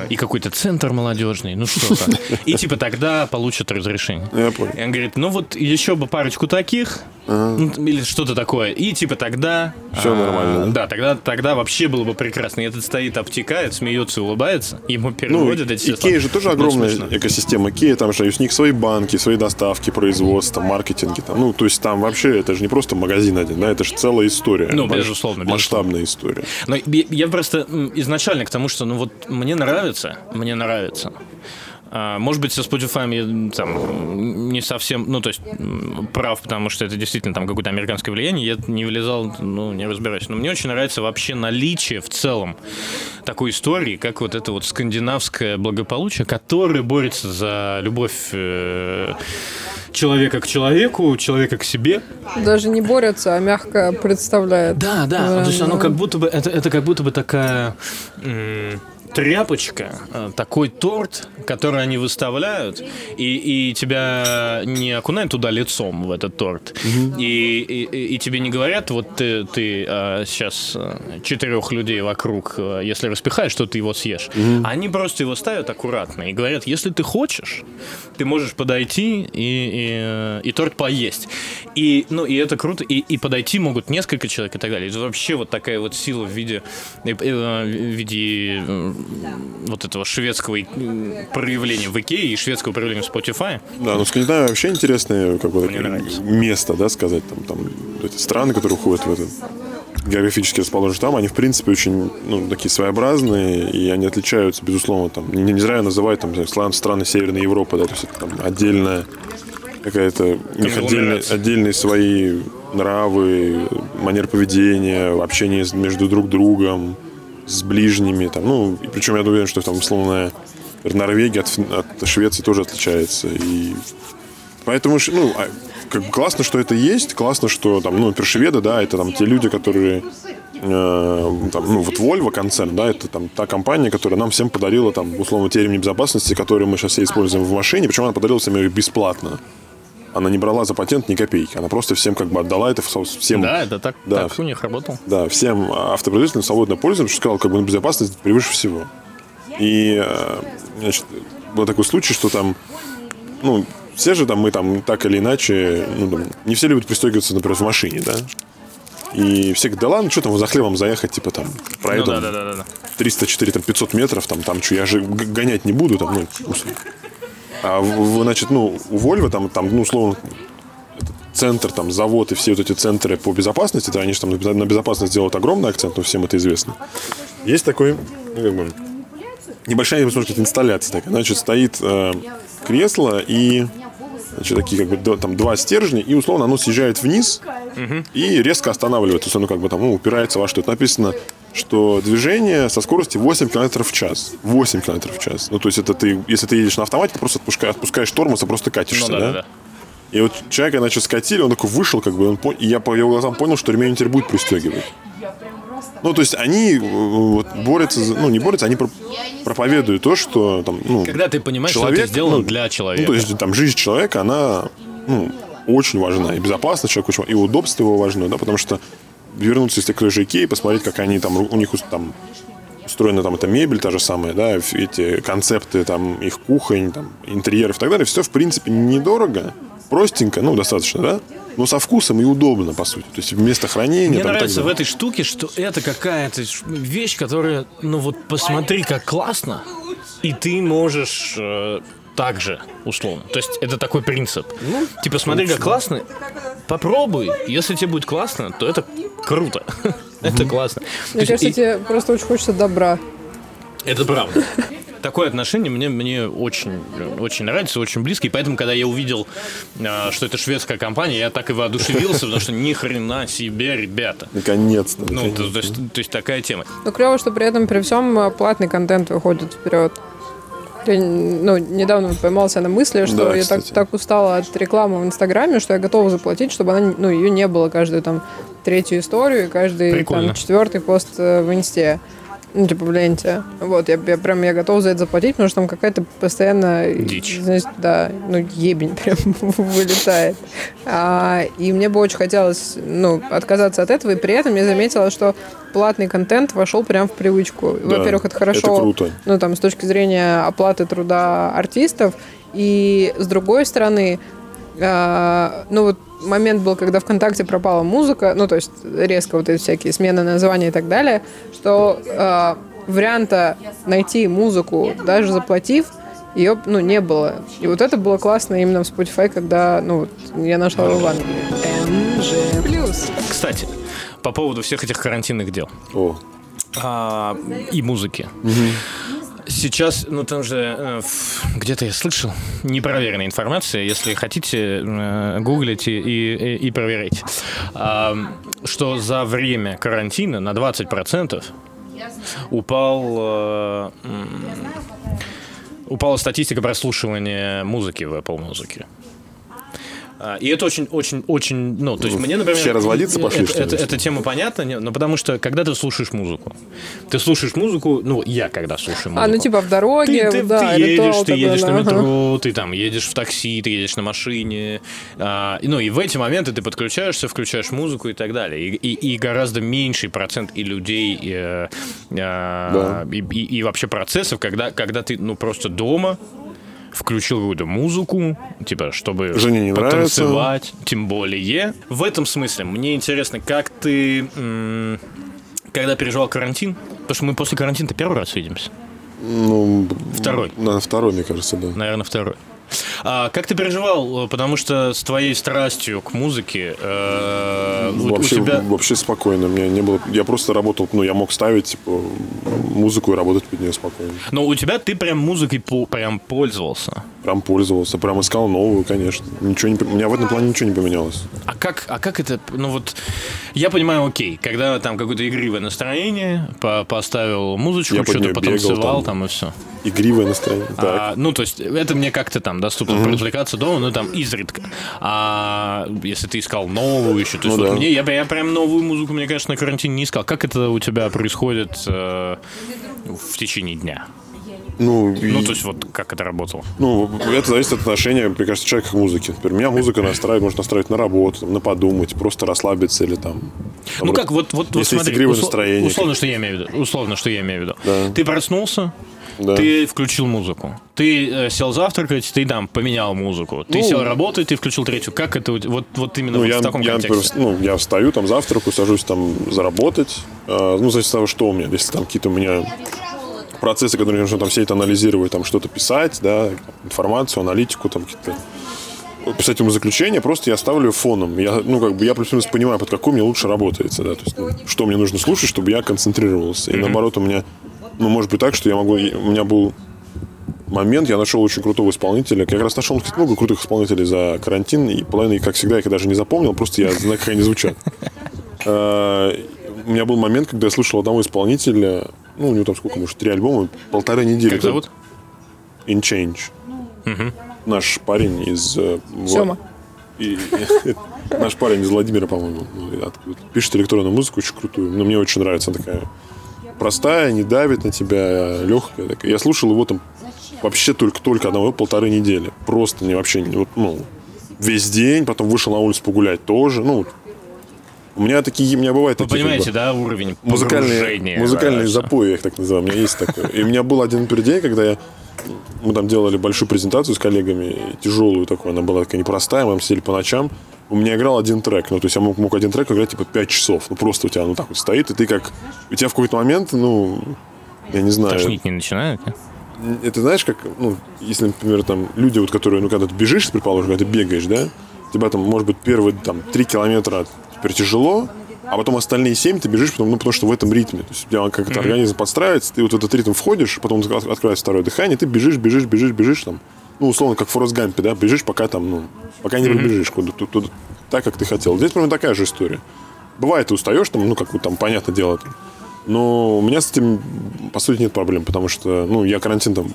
и какой-то центр молодежный, ну что-то. *laughs* И типа тогда получат разрешение. Я понял. И он говорит, ну вот еще бы парочку таких, ну, или что-то такое. И типа тогда... Всё нормально, да? Да, тогда, тогда вообще было бы прекрасно. И этот стоит, обтекает, смеется, улыбается. Ему переводят ну, эти все Икея же тоже огромная экосистема. Икея, там же у них свои банки, свои доставки, производство, маркетинги. Там. Ну, то есть там вообще это же не просто магазин один, да, это же целая история. Ну, безусловно, безусловно. Масштабная история. Но я я просто изначально к тому, что ну вот мне нравится, мне нравится. А, Может быть, со Spotify я там не совсем, ну, то есть, прав, потому что это действительно там какое-то американское влияние, я не влезал, ну, не разбираюсь. Но мне очень нравится вообще наличие в целом такой истории, как вот это вот скандинавское благополучие, которое борется за любовь э, человека к человеку, человека к себе. Даже не борются, а мягко представляет. Да, да. Да, то есть оно как будто бы это, это как будто бы такая м, тряпочка, э, такой торт, который они выставляют, и, и тебя не окунают туда лицом в этот торт. И, и, и тебе не говорят, вот ты, ты э, сейчас э, четырех людей вокруг, если распихаешь, то ты его съешь. Они просто его ставят аккуратно и говорят, если ты хочешь, ты можешь подойти и, и, и торт поесть. И, ну, и это круто. И, и подойти могут несколько человек и так далее. Это вообще вот такая вот сила в виде, в виде вот этого шведского м, проявления в Икее и шведского проявления в Spotify. Да, ну Скандинавия вообще интересное как бы, место, да, сказать. Там, там эти страны, которые входят в это географически расположеены там, они, в принципе, очень ну, такие своеобразные, и они отличаются, безусловно, там, не, не зря называют там, не знаю, страны Северной Европы, да, то есть это там отдельная какая-то, у них отдельные, отдельные свои нравы, манер поведения, общение между друг другом, с ближними, там, ну, причем я уверен, что там, условно, Норвегия от, от Швеции тоже отличается, и Поэтому, ну, а, как классно, что это есть, классно, что там, ну, например, шведы, да, это там те люди, которые э, там, ну, вот Volvo концерн, да, это там та компания, которая нам всем подарила там, условно, те ремни безопасности, которые мы сейчас все используем в машине, причем она подарила всем их бесплатно. Она не брала за патент ни копейки, она просто всем как бы отдала это всем, Да, это так, Да. так у них работал. да, всем автопроизводителям свободно пользоваться, что сказал, как бы ну, безопасность превыше всего. И, э, значит, был такой случай, что там, ну, все же там, мы там так или иначе, ну, там, не все любят пристегиваться, например, в машине, да? И все говорят, да ладно, что там, за хлебом заехать, типа там, Ну проеду да, да, да, да, да. 300, 4, там, 500 метров, там, там, что, я же гонять не буду, там, ну, условно. А, значит, ну, у Вольво там, там, ну, условно, центр, там, завод и все вот эти центры по безопасности, да, они же там на безо- на безопасность делают огромный акцент, но всем это известно. Есть такой, ну, как бы, небольшая, может инсталляция такая. Значит, стоит э, кресло и значит, такие как бы там два стержня, и условно оно съезжает вниз и резко останавливается. То есть оно как бы там ну, упирается во что. Это написано, что движение со скоростью 8 км в час. 8 км в час. Ну, то есть это ты, если ты едешь на автомате, ты просто отпускаешь, отпускаешь тормоз и просто Ну катишься, да, да, да. И вот человека, значит, скатили, он такой вышел, как бы, он пон- и я по его глазам понял, что ремень теперь будет пристегивать. Ну, то есть они э, вот, борются, за- ну, не борются, они про- проповедуют то, что там, ну, Когда ты понимаешь, что человек, это сделано ну, для человека. Ну, то есть там жизнь человека, она, ну, очень важна. И безопасность человека очень важна, и удобство его важно, да, потому что вернуться, если к той же Икее, посмотреть, как они там, у них там устроена там эта мебель та же самая, да, эти концепты там их кухонь, там, интерьеров и так далее, все, в принципе, недорого, простенько, ну, достаточно, да, но со вкусом и удобно, по сути. То есть место хранения. Мне там, нравится в этой штуке, что это какая-то вещь, которая, ну вот посмотри, как классно, и ты можешь э, так же, условно. То есть это такой принцип. Ну, типа смотри, как классно, попробуй. Если тебе будет классно, то это круто. *laughs* Это классно. Мне кажется, тебе просто очень хочется добра. Это правда. Такое отношение мне, мне очень, очень нравится, очень близко. И поэтому, когда я увидел, э, что это шведская компания, я так и воодушевился, потому что ни хрена себе, ребята. Наконец-то. Ну, наконец-то. то, то есть, то есть такая тема. Но клево, что при этом при всем платный контент выходит вперед. Я ну, недавно поймался на мысли, что Да, я так, кстати. так устала от рекламы в Инстаграме, что я готова заплатить, чтобы она, ну, ее не было каждую там третью историю, и каждый Прикольно. там четвертый пост э, в Инсте. Ну, типа, в ленте. Вот, я, я прям я готова за это заплатить, потому что там какая-то постоянно... Дичь. знаешь, да, ну, ебень *laughs* прям вылетает. А, и мне бы очень хотелось, ну, отказаться от этого, и при этом я заметила, что платный контент вошел прям в привычку. Да, Во-первых, это хорошо. это круто. Ну, там, с точки зрения оплаты труда артистов. И с другой стороны, ну, вот момент был, когда ВКонтакте пропала музыка, ну, то есть резко вот эти всякие смены названий и так далее, что а, варианта найти музыку, даже заплатив, ее, ну, не было. И вот это было классно именно в Spotify, когда, ну, вот, я нашла его в Англии. Плюс. Кстати, по поводу всех этих карантинных дел О, а, и музыки. Сейчас, ну там же э, где-то я слышал непроверенная информация, если хотите, э, гуглите и, и, и проверяйте, А, что за время карантина на 20% упал, э, упала статистика прослушивания музыки в Apple Music. А, И это очень, очень, очень, ну, то есть мне, например... Все разводиться пошли, это, это- эта тема понятна, но потому что, когда ты слушаешь музыку, ты слушаешь музыку, ну, я когда слушаю музыку. А, ну, типа в ты, дороге, ты- да, ты едешь, ты едешь да, на ага. метро, ты там едешь в такси, ты едешь на машине. а, ну, и в эти моменты ты подключаешься, включаешь музыку и так далее. И, и- и гораздо меньший процент и людей, и, э, а, и, и- и вообще процессов, когда, когда ты, ну, просто дома включил какую-то музыку, типа, чтобы Жене не нравится. потанцевать, тем более. В этом смысле мне интересно, как ты, м, когда переживал карантин, потому что мы после карантина первый раз видимся. Ну, Второй. На второй, мне кажется, да. Наверное, второй. А как ты переживал? Потому что с твоей страстью к музыке э, у- у Вообще, тебя... вообще спокойно. Меня не было. Я просто работал, ну, я мог ставить, типа, музыку и работать под нее спокойно. Но у тебя ты прям музыкой по- прям пользовался. Прям пользовался, прям искал новую, конечно. Ничего не, у меня в этом плане ничего не поменялось. А как, а как это, ну вот, я понимаю, окей, когда там какое-то игривое настроение, по- поставил музычку, Я что-то потанцевал там. там. и все. Игривое настроение. Так. А, ну, то есть, это мне как-то там доступно развлекаться дома, ну, там, изредка. А если ты искал новую еще, то есть, Ну вот да. мне, я, я прям новую музыку, мне, конечно, на карантине не искал. Как это у тебя происходит э, в течение дня? Ну, и- Ну, то есть, вот как это работало? ну, это зависит от отношения, мне кажется, человека к музыке. Например, меня музыка настраивает, может настроить на работу, там, на подумать, просто расслабиться или там... Ну как, вот, вот, вот смотри, игривое усло- настроение. условно, что я имею в виду. Условно, что я имею в виду. Да. Ты проснулся, Да. ты включил музыку. Ты э, сел завтракать, ты там поменял музыку. Ты Ну, сел работать, ты включил третью. Как это вот, вот именно Ну, вот я, в таком я, контексте? ну, я встаю, там, завтракаю, сажусь там заработать. А, ну, зависит от того, что у меня. Если там какие-то у меня процессы, которые мне нужно там все это анализировать, там что-то писать, да, информацию, аналитику, там какие-то писать ему заключение, просто я ставлю фоном. Я, ну, как бы я плюс-минус понимаю, под какой мне лучше работается, да, то есть, ну, что мне нужно слушать, чтобы я концентрировался. И наоборот, у меня, ну, может быть так, что я могу, у меня был момент, я нашел очень крутого исполнителя. Я как раз нашел кстати, много крутых исполнителей за карантин, и половину, как всегда, я их даже не запомнил, просто я знаю, как они звучат. А, *laughs* У меня был момент, когда я слушал одного исполнителя, ну, у него там сколько, может, три альбома, полторы недели. Как зовут? In Change. Наш парень из... э, Сёма. и- *laughs* Наш парень из Владимира, по-моему, ну, пишет электронную музыку очень крутую. Но мне очень нравится. Она такая простая, не давит на тебя, легкая. Такая. Я слушал его там вообще только-только одного полторы недели. Просто не вообще, не- вот, ну, весь день, потом вышел на улицу погулять тоже. Ну, у меня такие, у меня бывает Вы такие, как бы, понимаете, да, уровень музыкальные, музыкальные да, запои, я их так называю. У меня есть такое. И у меня был один день, когда я мы там делали большую презентацию с коллегами, тяжелую такую, она была такая непростая, мы там сидели по ночам. У меня играл один трек, ну, то есть я мог, мог один трек играть типа 5 часов. Ну, просто у тебя, ну, так вот стоит, и ты как... У тебя в какой-то момент, ну, я не знаю... Тошнить не начинает? нет? Это знаешь, как, ну, если, например, там люди, вот, которые, ну, когда ты бежишь, предположим, когда ты бегаешь, да, тебя там, может быть, первые, там, 3 километра теперь тяжело, а потом остальные 7 ты бежишь, потому, ну, потому что в этом ритме. То есть у тебя как-то организм подстраивается, ты вот в этот ритм входишь, потом от- открывается второе дыхание, ты бежишь, бежишь, бежишь, бежишь, там, ну, условно, как в Форест Гампе, да, бежишь, пока там, ну, пока не пробежишь куда туда, туда, так, как ты хотел. Здесь примерно такая же история. Бывает, ты устаешь, там, ну, как там, понятное дело, там. но у меня с этим, по сути, нет проблем, потому что, ну, я карантин там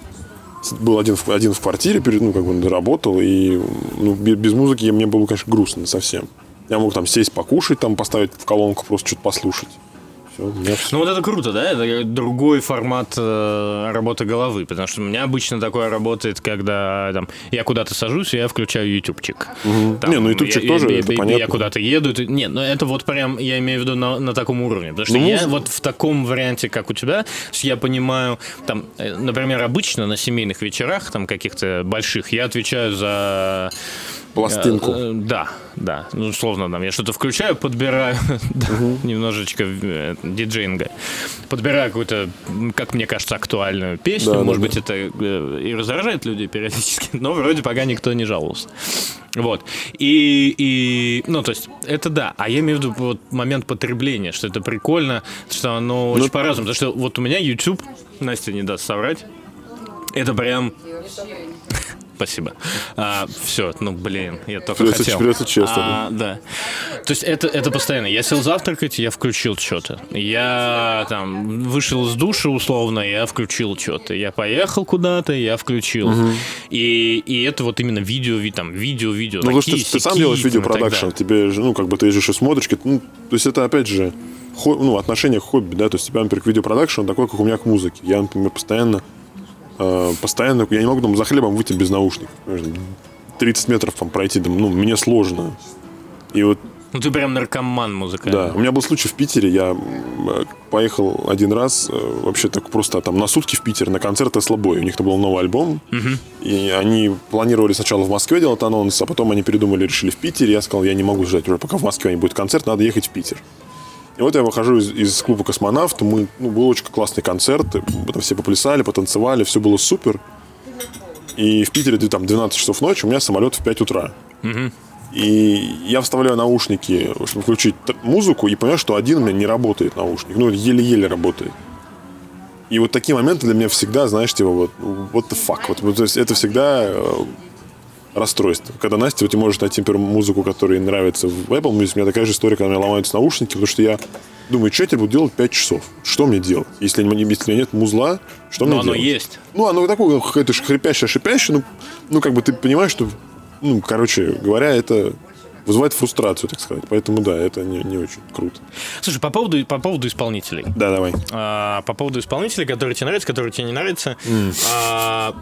был один в, один в квартире, перед, ну, как бы работал, и ну, бе- без музыки мне было, конечно, грустно совсем. Я мог там сесть покушать, там поставить в колонку, просто что-то послушать. Все. Ну вот это круто, да? Это другой формат э, работы головы, потому что у меня обычно такое работает, когда там, я куда-то сажусь, и я включаю ютубчик. Там, Не, ну, ютубчик я- тоже, я, это я- понятно. Я куда-то еду. это- Нет, ну это вот прям, я имею в виду на, на таком уровне. Потому что Ну, я музыка- вот в таком варианте, как у тебя, я понимаю, там, э, например, обычно на семейных вечерах, там каких-то больших, я отвечаю за Пластинку. Э, э, Да, да. Ну, условно, там я что-то включаю, подбираю *laughs* немножечко э, диджейнга. Подбираю какую-то, как мне кажется, актуальную песню. Да, Может да. быть, это и раздражает людей периодически, *laughs* но вроде пока никто не жаловался. Вот. И, и, ну, то есть, это да. А я имею в виду вот момент потребления, что это прикольно, что оно Ну, очень по-разному. Потому что вот у меня YouTube, Настя не даст соврать, это прям... Спасибо. все, ну блин, я только Придется- хотел. придется честно, А, да. То есть это, это постоянно. Я сел завтракать, я включил что-то. Я там вышел из душа условно, я включил что-то. Я поехал куда-то, я включил. И, и это вот именно видео, ви- там, видео, видео. Ну, такие, ты, ты сам сяки, делаешь видеопродакшн, тебе же, ну, как бы ты же еще смотришь, ну, то есть это, опять же, хо- ну, отношение к хобби, да, то есть у тебя, например, к видеопродакшн такой, как у меня к музыке. Я, например, постоянно, постоянно, я не могу там за хлебом выйти без наушников. понимаешь, 30 метров там пройти, там, ну, мне сложно. И вот Ну ты прям наркоман музыкальный. да, у меня был случай в Питере, я э, поехал один раз, э, вообще так просто там на сутки в Питер на концерт Слабой. У них там был новый альбом, и они планировали сначала в Москве делать анонс, а потом они передумали, решили в Питере. Я сказал, я не могу ждать уже, пока в Москве не будет концерт, надо ехать в Питер. И вот я выхожу из, из клуба «Космонавт», мы, ну, был очень классный концерт, мы там все поплясали, потанцевали, все было супер. И в Питере там 12 часов ночи, у меня самолет в 5 утра. И я вставляю наушники, чтобы включить музыку, и понимаю, что один у меня не работает наушник. Ну, еле-еле работает. И вот такие моменты для меня всегда, знаешь, типа вот, what the fuck. Вот, вот, то есть это всегда э, расстройство. Когда Настя, вот ты можешь найти, например, музыку, которая ей нравится в Apple Music, у меня такая же история, когда у меня ломаются наушники, потому что я думаю, что я теперь буду делать 5 часов? Что мне делать? Если, если нет музла, что Но мне оно делать? есть. Ну, оно такое, какое-то ш- хрипящее, шипящее, ну, ну, как бы ты понимаешь, что, ну, короче говоря, это вызывает фрустрацию, так сказать. Поэтому, да, это не, не очень круто. Слушай, по поводу, по поводу исполнителей. Да, давай. А, по поводу исполнителей, которые тебе нравятся, которые тебе не нравятся. А,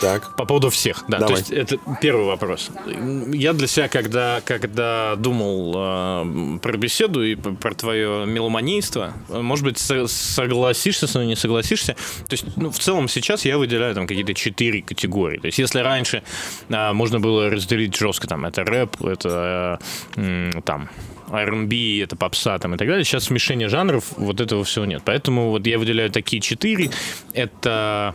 Так. По поводу всех, да. Давай. То есть это первый вопрос. Я для себя, когда, когда думал э, про беседу и про твое меломанийство, э, может быть, со- согласишься со мной, не согласишься. То есть, ну, в целом сейчас я выделяю там какие-то четыре категории. То есть, если раньше э, можно было разделить жестко, там, это рэп, это э, м, там R&B, это попса там и так далее. Сейчас смешение жанров, вот этого всего нет. Поэтому вот я выделяю такие четыре. Это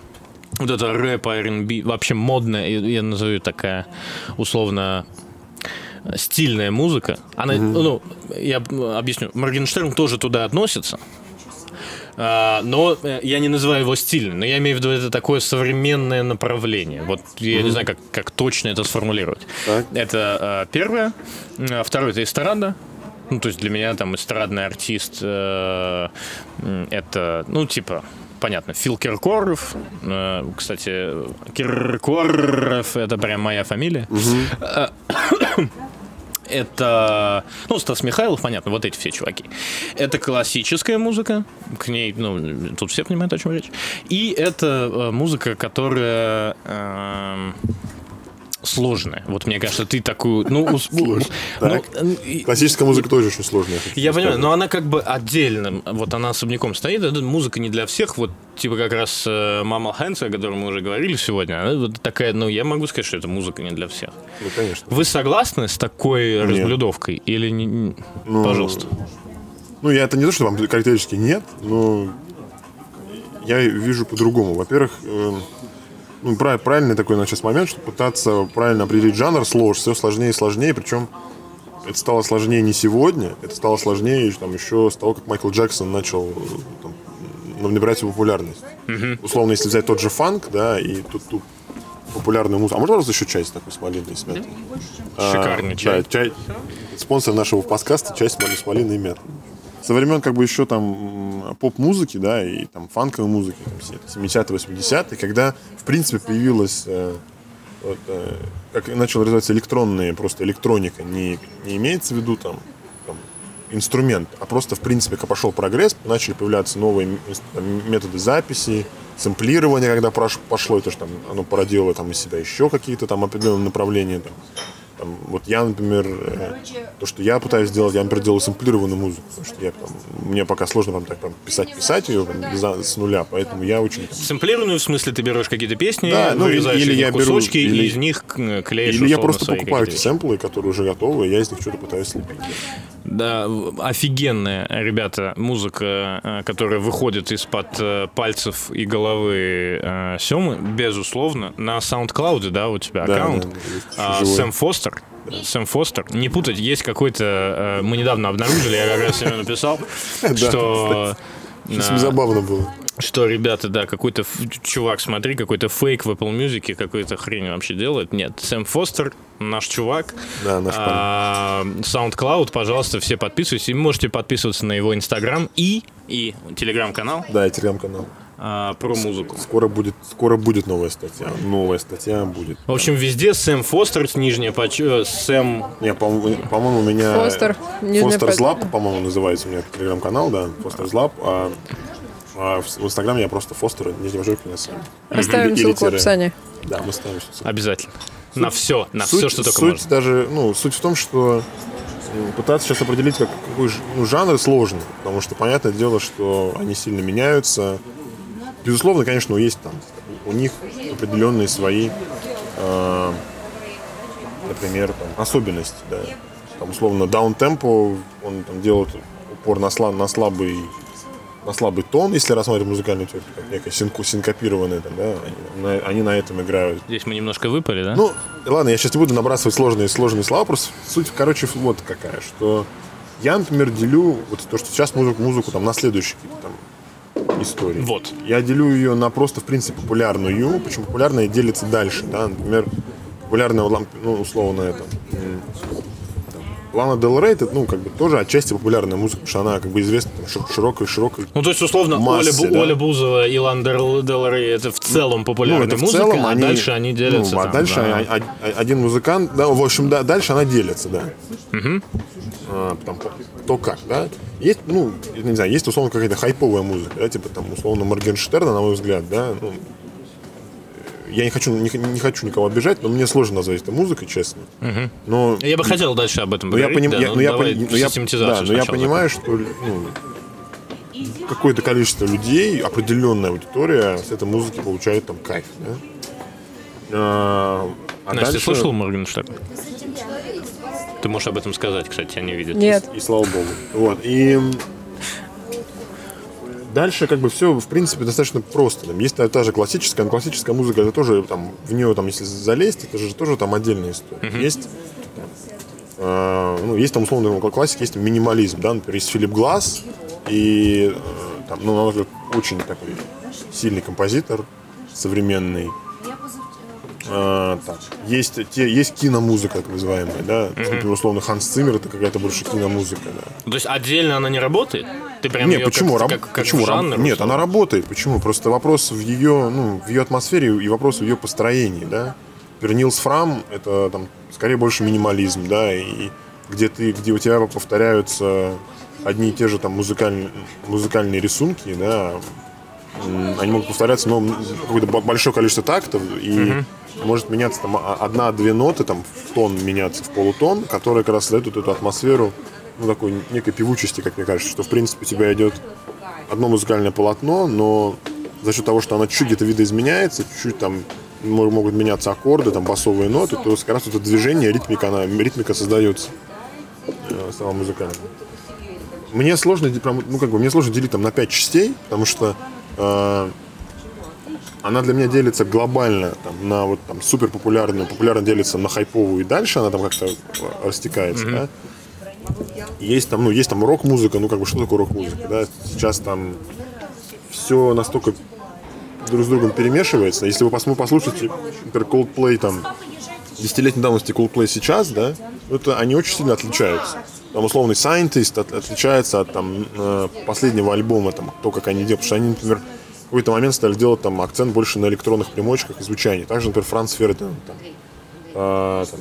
вот это рэп, R&B, вообще модная, я назову такая условно стильная музыка. Она, ну, я объясню, Моргенштерн тоже туда относится. А, но э, я не называю его стильным, но я имею в виду это такое современное направление. Вот я не знаю, как, как точно это сформулировать. Так. Это э, первое. Второе это эстрада. Ну, то есть для меня там эстрадный артист э, это, ну, типа, понятно, Фил Киркоров. Э, кстати, Киркоров это прям моя фамилия. Э, *coughs* Это, ну, Стас Михайлов, понятно, вот эти все чуваки. Это классическая музыка, к ней, ну, тут все понимают, о чем речь. И это э, музыка, которая эм, сложная. Вот мне кажется, ты такую, ну, *laughs* ну, ну, Классическая музыка тоже очень сложная. я понимаю, но она как бы отдельно, вот она особняком стоит, музыка не для всех, вот типа как раз э, Мама Хэнса, о котором мы уже говорили сегодня, она такая, ну я могу сказать, что это музыка не для всех. Ну, конечно. Вы согласны с такой разблюдовкой или не? Ну, Пожалуйста. Ну, я это не то, что вам категорически нет, но я вижу по-другому. Во-первых, эм, правильный такой на сейчас момент, что пытаться правильно определить жанр сложно, все сложнее и сложнее, причем это стало сложнее не сегодня, это стало сложнее там, еще с того, как Майкл Джексон начал там, набирать популярность. Условно, если взять тот же фанк, да, и тут, тут популярную музыку. А можно просто еще часть такой с малиной и с мятой? Шикарный А, чай. Да, чай. Спонсор нашего подкаста часть с малиной и мятой. Со времен как бы еще там поп-музыки, да, и там фанковой музыки, там, все 70-е, 80-е, когда, в принципе, появилась э, вот, э, как начал развиваться электронные, просто электроника, не, не имеется в виду там, там, инструмент, а просто, в принципе, как пошел прогресс, начали появляться новые там, методы записи, сэмплирования, когда пошло это, что там, оно породило там из себя еще какие-то там определенные направления, там, там, вот я, например, э, то, что я пытаюсь сделать, я, например, делаю сэмплированную музыку, потому что я, там, мне пока сложно там, так, прям писать, писать ее прям, без- с нуля, поэтому я очень там, Сэмплированную, в смысле, ты берешь какие-то песни, Да, ну, вырезаешь или из я них беру- кусочки, или- и из них клеишь Или я просто покупаю эти сэмплы, которые уже готовы, и я из них что-то пытаюсь слепить. Да, офигенная, ребята, музыка, э, которая выходит из-под э, пальцев и головы э, Семы, безусловно, на SoundCloud, да, у тебя Да, аккаунт. да, А. Сэм Фостер. Сэм Фостер. Не путать, есть какой-то... мы недавно обнаружили, я как раз себе написал, *laughs* что... Сейчас забавно было. Что, ребята, да, какой-то ф- чувак, смотри, какой-то фейк в Apple Music, какую-то хрень вообще делает. Нет, Сэм Фостер, наш чувак. Да, наш парень. А, SoundCloud, пожалуйста, все подписывайтесь. И можете подписываться на его Инстаграм и, и Телеграм-канал Да, и телеграм-канал. а, про музыку. Скоро будет, скоро будет новая статья. Новая статья будет. В общем, везде Сэм Фостер, нижняя поч... э, Сэм... Не, по- по-моему, у меня... Фостер, под- Lab, по-моему, называется у меня телеграм-канал, да. Фостер's Lab. А, а в, в Инстаграме я просто Фостер, нижний подчеркивание, Сэм. Оставим Или ссылку в описании. Да, мы ставим ссылку. Обязательно. на все, на суть, все, что только суть можно. даже, ну, суть в том, что пытаться сейчас определить, как, какой ж- ну, жанр сложно, потому что понятное дело, что они сильно меняются. Безусловно, конечно, есть там у них определенные свои, э, например, там, особенности, да. Там, условно, даунтемпо, он там делает упор на, сла- на слабый на слабый тон, если рассматривать музыкальную теорию, как некая синку, синкопированная, там, да, они на, они на этом играют. Здесь мы немножко выпали, да? Ну, ладно, я сейчас не буду набрасывать сложные, сложные слова, просто суть, короче, вот какая, что я, например, делю вот то, что сейчас музыку, музыку там на следующие какие-то там истории. Вот. Я делю ее на просто, в принципе, популярную, почему популярная делится дальше, да, например, популярная, ну, условно, это, Лана Дел Рей, это, ну, как бы тоже отчасти популярная музыка, потому что она, как бы, известна там, шир- широкой, широкой Ну, то есть, условно, массе, Оля, да. Оля Бузова и Лан Дел, Рей это в целом популярная это в музыка, целом а они- дальше они делятся. Ну, а там, дальше да. а- а- один музыкант, да, в общем, да, дальше она делится, да. А, там, то как, да. Есть, ну, не знаю, есть условно какая-то хайповая музыка, да, типа там условно Моргенштерна, на мой взгляд, да, ну, я не хочу, не, не хочу никого обижать, но мне сложно назвать это музыкой, честно. Но Я бы хотел дальше об этом но я, поговорить. поним- да, я- ну, но я давай пони- но я- да, но я понимаю, что ну, какое-то количество людей, определенная аудитория с этой музыки получает там кайф. Да? А, а Настя, ты дальше- слышал Моргенштерн? Ты можешь об этом сказать, кстати, тебя не видят. Нет. И слава богу. Вот. И дальше как бы все, в принципе, достаточно просто. Там есть та, та же классическая, но классическая музыка, это тоже там, в нее там, если залезть, это же тоже там отдельная история. Есть э, ну, есть там условно классика, есть минимализм, да, например, есть Филипп Глаз и э, там, ну, на мой взгляд, очень такой сильный композитор современный. А, так. Есть, те, есть киномузыка, так называемая, да. Например, условно, Ханс Циммер это какая-то больше киномузыка, да. То есть отдельно она не работает? Ты прям Нет, почему? Как, Раб- как, как почему? Жанр, Нет, условно? она работает. Почему? Просто вопрос в ее, ну, в ее атмосфере и вопрос в ее построении, да. Например, Нилс Фрам это там скорее больше минимализм, да, и где ты, где у тебя повторяются одни и те же там музыкальные, музыкальные рисунки, да, они могут повторяться, но какое-то бо- большое количество тактов, и может меняться там одна-две ноты, там в тон меняться в полутон, которые как раз создают вот эту атмосферу, ну, такой некой певучести, как мне кажется, что, в принципе, у тебя идет одно музыкальное полотно, но за счет того, что оно чуть где-то видоизменяется, чуть-чуть там мо- могут меняться аккорды, там басовые ноты, то как раз это движение, ритмика, она, ритмика создается э, сама музыкальная. Мне сложно, ну, как бы, мне сложно делить там на пять частей, потому что э, она для меня делится глобально там, на вот там супер популярную, популярно делится на хайповую и дальше она там как-то э, растекается, да. Есть там, ну, есть там рок-музыка, ну, как бы, что такое рок-музыка, да, сейчас там все настолько друг с другом перемешивается. Если вы пос- послушаете, например, Coldplay там, десятилетней давности Coldplay сейчас, да, ну, это они очень сильно отличаются. Там условный Scientist от- отличается от там, э, последнего альбома, там, то, как они делают. Потому что они, например, какой-то момент стали делать там акцент больше на электронных примочках и звучании. Также, например, Франц Фердинанд, там, а, там,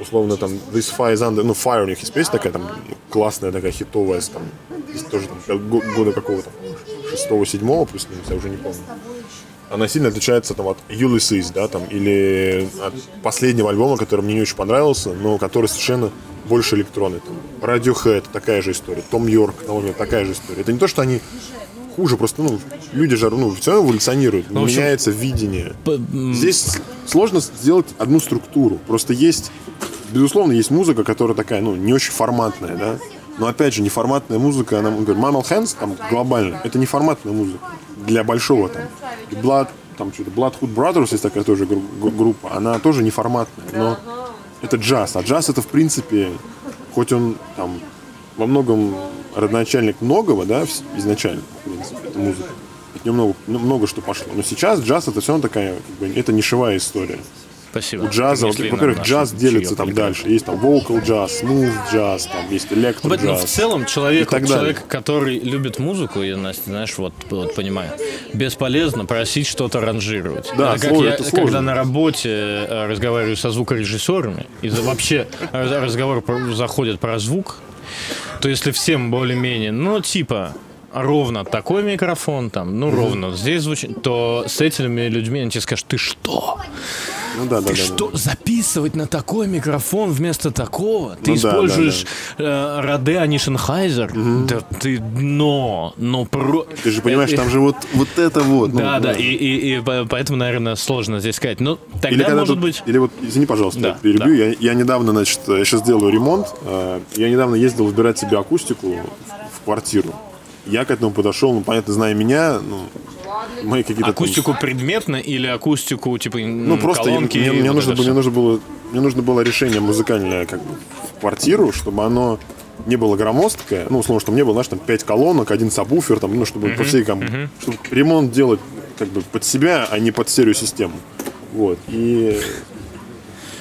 условно там This Fire is Under, ну Fire у них есть песня такая там классная такая хитовая, там тоже там го- года какого-то шестого седьмого плюс-минус, я уже не помню. Она сильно отличается там от Ulysses, да, там, или от последнего альбома, который мне не очень понравился, но который совершенно больше электронный. Там. Radiohead, такая же история. Том Йорк, на такая же история. Это не то, что они хуже, просто ну, люди же ну, все равно эволюционируют, в общем, меняется видение. Здесь сложно сделать одну структуру. Просто есть, безусловно, есть музыка, которая такая, ну, не очень форматная, да. Но опять же, неформатная музыка, она, например, Mammal Hands, там, глобально, это неформатная музыка для большого там. Blood, там что-то, Bloodhood Brothers есть такая тоже гру- гру- группа, она тоже неформатная, но это джаз. А джаз это, в принципе, хоть он там во многом родоначальник многого, да, изначально, в принципе, это музыка. От него много, ну, много что пошло. Но сейчас джаз это все равно такая, как бы, это нишевая история. Спасибо. У джаза, во-первых, джаз делится там дальше. Есть там vocal джаз, smooth джаз, там есть электро Ну, в джаз. целом человек, и так далее. человек, который любит музыку, я, Настя, знаешь, вот, вот понимаю, бесполезно просить что-то ранжировать. Да, это как сложно, я, это когда на работе э, разговариваю со звукорежиссерами, и вообще раз- разговор заходит про звук, то если всем более-менее, ну, типа, ровно такой микрофон, там, ну, ровно здесь звучит, то с этими людьми они тебе скажут, ты что? Ну да, да, Ты да. что, записывать на такой микрофон вместо такого? Ты Ну да, используешь э, Роде Анишенхайзер? Да ты но, но про... Ты же понимаешь, Э, там же вот, вот это вот. ну, Да, да, ну. и, и, и по- поэтому, наверное, сложно здесь сказать. Ну, тогда, Или когда может тут- быть... Или вот, извини, пожалуйста, Да, я перебью. Я, я недавно, значит, я сейчас делаю ремонт. э, Я недавно ездил выбирать себе акустику в квартиру. Я к этому подошел, ну, понятно, зная меня, ну, мои какие-то... там- Акустику предметно или акустику, типа, ну, просто я- колонки? мне, мне вот нужно было, мне нужно было, мне нужно было решение музыкальное как бы в квартиру, чтобы оно не было громоздкое, ну, условно, чтобы не было, знаешь, там, 5 колонок, один сабвуфер, там, ну, чтобы по всей, ком- чтобы ремонт делать как бы под себя, а не под стереосистему. Вот. И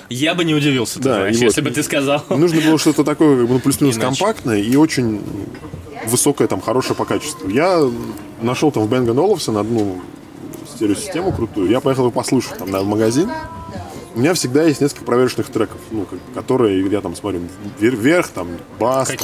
Я бы не удивился, Да, знаешь, вот- если бы ты сказал. нужно было что-то такое, как бы, ну, плюс-минус компактное и очень высокое, там, хорошее по качеству. Я нашел там в Bang Olufsen одну стереосистему крутую. Я поехал ее послушать там, на в магазин. У меня всегда есть несколько проверочных треков, ну, которые я там смотрю вер- вверх, там, бас. там.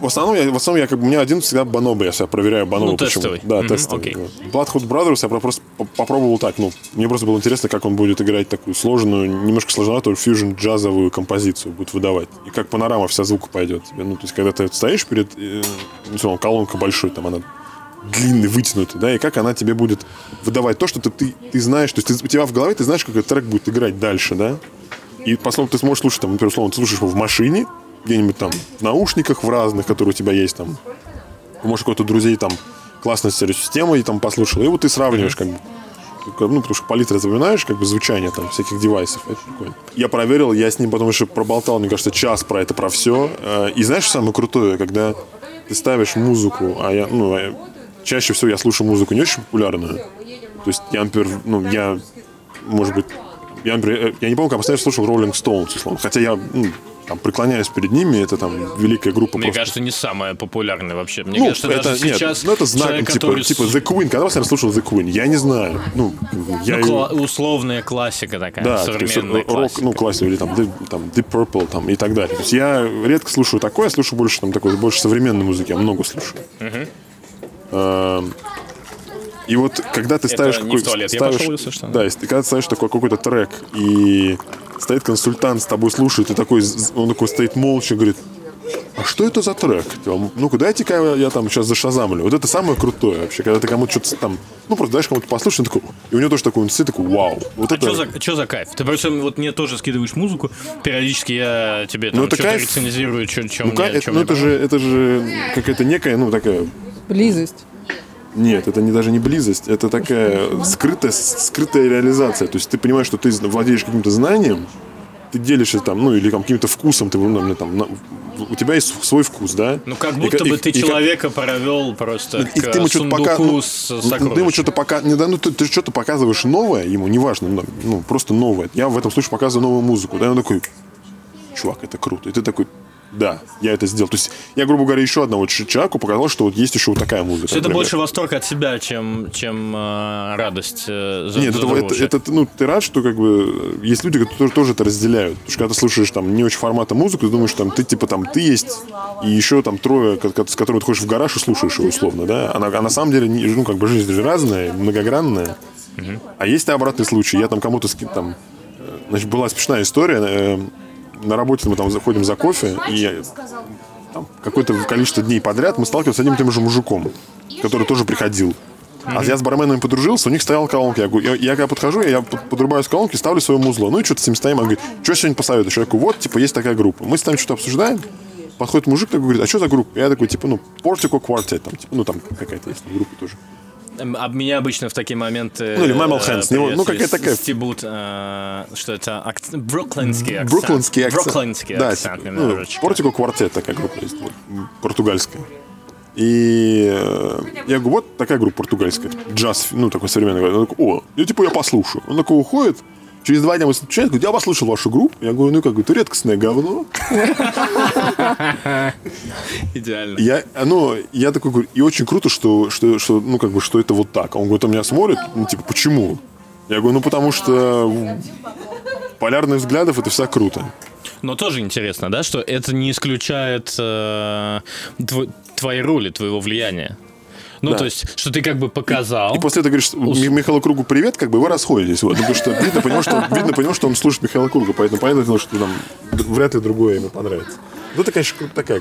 В основном, я, в основном я как бы, у меня один всегда Баноба, я себя проверяю Баноба. Ну, почему. тестовый. Да, Мгм, тестовый. вот. Bloodhound Brothers я про- просто по- попробовал так, ну, мне просто было интересно, как он будет играть такую сложную, немножко сложноватую фьюжн джазовую композицию будет выдавать. И как панорама вся звука пойдет тебе. Ну, то есть, когда ты стоишь перед, э, ну, колонка большой, там она длинный, вытянутый, да, и как она тебе будет выдавать то, что ты, ты, ты знаешь, то есть ты- у тебя в голове ты знаешь, как этот трек будет играть дальше, да, и пословно ты сможешь слушать, там, например, условно, ты слушаешь его в машине, где-нибудь там в наушниках в разных, которые у тебя есть там, может, какой-то друзей там классная стереосистема и там послушал, и вот ты сравниваешь как бы ну, потому что палитра запоминаешь, как бы звучание там всяких девайсов. Это. Я проверил, я с ним потом еще проболтал, мне кажется, час про это, про все. И знаешь, самое крутое, когда ты ставишь музыку, а я, ну, а я- чаще всего я слушаю музыку не очень популярную. То есть я, например, ну, я, может быть, я, например, э, я не помню, как раз слушал Rolling Stones, условно. Хотя я, ну, там, преклоняюсь перед ними, это там великая группа. Мне просто. кажется, не самая популярная вообще. Мне Ну, кажется, даже нет, сейчас ну, это знак, человек, типа, который типа The Queen. Когда последний раз слушал The Queen? Я не знаю. Ну, я ну, кла- условная классика такая, да, современная рок, классика. ну, классика, или там Deep, там Deep Purple, там, и так далее. То есть я редко слушаю такое, я слушаю больше там такой, больше современной музыки, я много слушаю. Эм, И вот когда ты ставишь не какой в туалет я ставишь, пошел, если что, да? если ты когда ставишь такой какой-то трек и стоит консультант с тобой слушает, и такой, он такой стоит молча, говорит, а что это за трек? Ну-ка, дайте-ка я там сейчас зашазамлю. Вот это самое крутое вообще, когда ты кому-то что-то там, ну, просто даешь кому-то послушать, он такой, и у него тоже такой, он сидит такой, вау. Вот А это... что за, чё за кайф? Ты просто вот мне тоже скидываешь музыку, периодически я тебе там Ну, что-то кайф. рецензирую, что Ну, ка- это, ну, это же, это же какая-то некая, ну, такая Близость. Нет, это не даже не близость, это такая скрытая, скрытая реализация. То есть ты понимаешь, что ты владеешь каким-то знанием, ты делишься там, ну, или там, каким-то вкусом, ты, ну, там, на- у тебя есть свой вкус, да? Ну, как И будто ка- бы и- ты и человека провел просто и к ты ему что-то пока, ну, с ну, ты ему что-то пока, не, да, ну ты, ты что-то показываешь новое ему, неважно, ну, ну, просто новое. Я в этом случае показываю новую музыку, да, и он такой, чувак, это круто, и ты такой, да, я это сделал. То есть я, грубо говоря, еще одного человеку показал, что вот есть еще вот такая музыка. Это например. больше восторг от себя, чем, чем э, радость э, за, Нет, за это, это, это, ну, ты рад, что как бы есть люди, которые тоже это разделяют. Потому что когда ты слушаешь там не очень формата музыку, ты думаешь, там ты типа там ты есть, и еще там трое, с которыми ты ходишь в гараж и слушаешь его условно, да. А на, а на самом деле, ну, как бы жизнь же разная, многогранная. А есть и обратный случай. Я там кому-то там. э, Значит, была смешная история. На работе мы там заходим за кофе, и там какое-то количество дней подряд мы сталкиваемся с одним и тем же мужиком, который тоже приходил. А я с барменами подружился, у них стояла колонка. Я, говорю, я, я когда подхожу, я под- подрубаю с колонки, ставлю свое музло. Ну и что-то с ним стоим. Он говорит, что сегодня посоветуешь? Я говорю, вот, типа, есть такая группа. Мы с нами что-то обсуждаем. Подходит мужик такой, говорит, а что за группа? Я такой, типа, ну, Portico Quartet. Там, типа, ну, там какая-то есть группа тоже. А меня обычно в такие моменты... Ну, или Mammal Hands, ну, ну, какая такая- Стебут, э, что это акц- бруклинский акцент. Бруклинский акцент. Бруклинский да, акцент типа, ну, Portico Quartet такая группа есть, вот, португальская. И э, я говорю, вот такая группа португальская, джаз, ну, такой современный. Он такой, о, я типа, я послушаю. Он такой уходит, через два дня мы встречаемся, говорит, я послушал вашу группу. Я говорю, ну, как бы, это редкостное говно. Идеально. Я, ну, я такой говорю, и очень круто, что, что, что, ну, как бы, что это вот так. Он говорит, он меня смотрит, ну, типа, почему? Я говорю, ну, потому что полярных взглядов это всегда круто. Но тоже интересно, да, что это не исключает э, тво- твоей роли, твоего влияния. Ну, Да. то есть, что ты как бы показал. И после этого говоришь, Ми- Михаилу Кругу привет, как бы вы расходитесь. Вот, потому что видно по нему, что, *laughs* видно по нему, что он слушает Михаила Круга, поэтому понятно, что там вряд ли другое ему понравится. Ну, это, конечно, такая...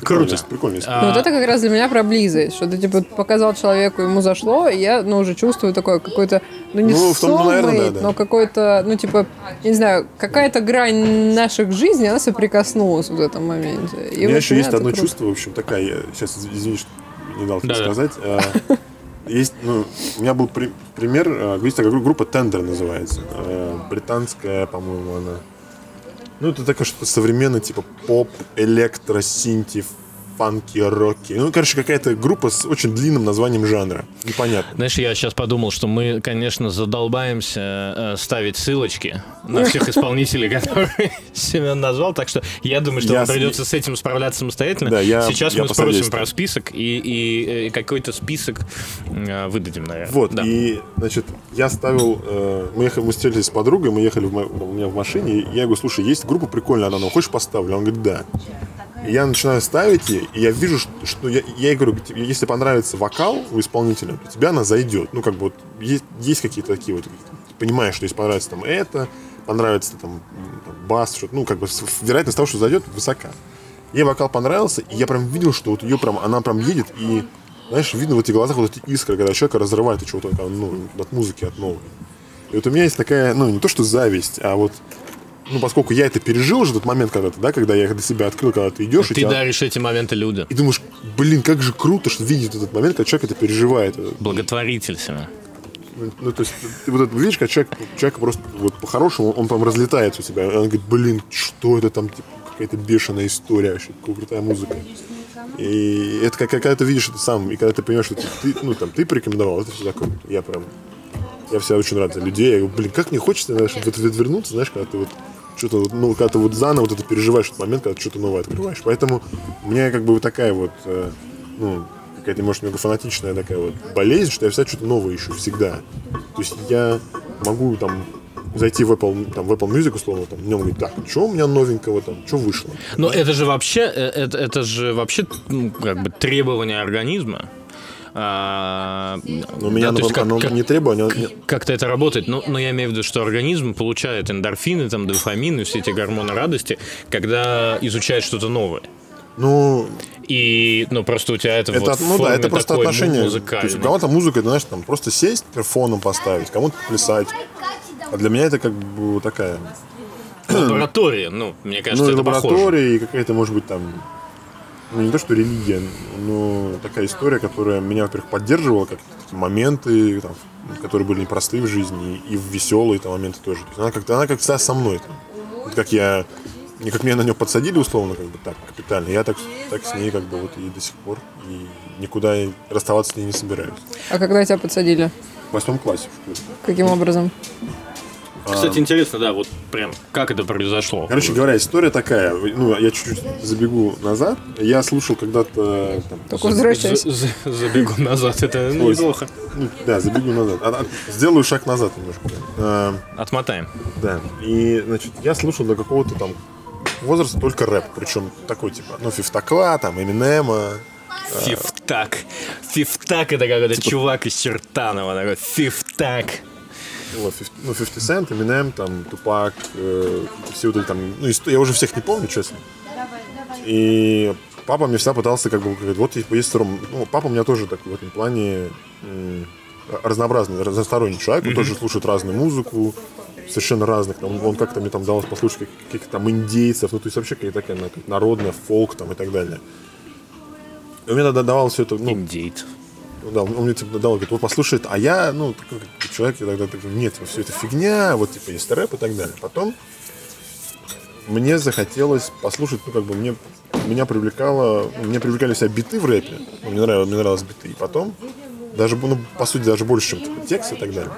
Круто. Прикольная история. А, Ну, вот это как раз для меня про близость, что ты, типа, показал человеку, ему зашло, и я, ну, уже чувствую такое какое-то, ну, не Ну, в том, ну, наверное, да, да. но какой-то, ну, типа, я не знаю, какая-то грань наших жизней, она соприкоснулась в этом моменте. И У меня вот еще есть одно круто. чувство, в общем, такая, я сейчас извини, что не дал тебе Да-да. сказать. А, Есть, ну, у меня был при- пример, а, есть такая гру- группа Tender называется, а, британская, по-моему, она. Ну, это такое что-то современное, типа поп, электро, синти, фанки, роки. Ну, короче, какая-то группа с очень длинным названием жанра. Непонятно. Знаешь, я сейчас подумал, что мы, конечно, задолбаемся э, ставить ссылочки на всех *laughs* исполнителей, которые *laughs* Семен назвал, так что я думаю, что Я вам придется с этим справляться самостоятельно. Да, я- Сейчас я мы спросим про список и, и, э, какой-то список э, выдадим, наверное. Вот, Да. и, значит, я ставил, э, мы ехали, мы встретились с подругой, мы ехали в у меня в машине, и я говорю, слушай, есть группа прикольная, она, ну, хочешь поставлю? Он говорит, да. И я начинаю ставить ей, и я вижу, что, я, я говорю, если понравится вокал у исполнителя, то тебе она зайдет. Ну, как бы вот есть, есть какие-то такие вот, понимаешь, что если понравится там это, понравится там, там, бас, что ну, как бы вероятность того, что зайдет, высока. Ей вокал понравился, и я прям видел, что вот ее прям, она прям едет, и, знаешь, видно в этих глазах вот эти искры, когда человека разрывает от чего-то, ну, от музыки, от новой. И вот у меня есть такая, ну, не то что зависть, а вот, ну, поскольку я это пережил уже тот момент когда-то, да, когда я для себя открыл, когда ты идешь, и, Ты тебя- даришь эти моменты людям. и думаешь, блин, как же круто, что видеть этот момент, когда человек это переживает. Благотворитель Семен. Ну, ну, то есть, ты вот это видишь, как человек, человек просто вот по-хорошему, он прям разлетается у тебя. Он говорит, блин, что это там, типа, какая-то бешеная история, вообще, крутая музыка. И это как, когда ты видишь это сам, и когда ты понимаешь, что ты, ты, ну, там, ты порекомендовал, это всегда круто. Я прям, я всегда очень рад за людей. Я говорю, блин, как мне хочется, знаешь, вот это вернуться, знаешь, когда ты вот что-то, ну, когда ты вот заново вот это переживаешь этот момент, когда ты что-то новое открываешь. Поэтому у меня как бы вот такая вот, э, ну, какая-то, может, немного фанатичная такая вот болезнь, что я всегда что-то новое ищу, всегда. То есть я могу там зайти в Apple, там, в Apple Music, условно, там, днем говорить, так, что у меня новенького там, что вышло? Но это же вообще, э, это, это же вообще ну, как бы требование организма. А, у меня да, то есть как- оно как- не не- как-то это работает. Но, но я имею в виду, что организм получает эндорфины, там, дофамины, все эти гормоны радости, когда изучает что-то новое. ну, И, ну, просто у тебя это, это, вот ну да, это просто отношение. То музыкальной. есть у кого-то музыка, это, знаешь, там, просто сесть, фоном поставить, кому-то плясать. А для меня это как бы такая, Лаборатория, ну, мне кажется, ну, и это похоже. лаборатория, и какая-то, может быть, там, ну, не то, что религия, но такая история, которая меня, во-первых, поддерживала, как моменты, там, которые были непростые в жизни, и в веселые там, моменты тоже. То есть она как-то, она как всегда со мной. Там. Вот как я, не как меня на нее подсадили, условно, как бы так, капитально, я так, так с ней как бы вот и до сих пор, и никуда расставаться с ней не собираюсь. А когда тебя подсадили? В восьмом классе в. Каким образом? Кстати, интересно, да, вот прям как это произошло. Короче говоря, история такая. Ну, я чуть-чуть забегу назад. Я слушал когда-то там, Только возвращайся. Забегу *laughs* назад, это неплохо. ну, да, забегу назад. А- а, Сделаю шаг назад немножко. А, Отмотаем. Да. И, значит, я слушал до какого-то там возраста только рэп. Причем такой, типа, ну, Фифтакла, там, Эминема. Фифтак. Фифтак это какой-то Типа чувак из Чертанова. Такой фифтак. Вот, 50, ну, 50 Cent, Eminem, там, Тупак, э, все вот эти там, ну, я уже всех не помню, честно. И папа мне всегда пытался, как бы, говорит, вот есть, есть Ром- ну, папа у меня тоже такой в этом плане м, разнообразный, разносторонний человек, он тоже слушает разную музыку, совершенно разных, там, он как-то мне там давалось послушать как- каких-то там индейцев, ну, то есть вообще какая-то такая как народная, фолк там и так далее. И он мне тогда давал все это, ну, Индейт. Ну да, он мне типа дал, говорит, вот послушай это. А я, ну, такой человек, я тогда такой, нет, все это фигня, вот типа есть рэп и так далее. Потом мне захотелось послушать, ну, как бы мне, меня привлекало, мне привлекали себя биты в рэпе. Ну, мне нравилось, мне нравилось биты. И потом, даже, ну, по сути, даже больше, чем типа, текст и так далее.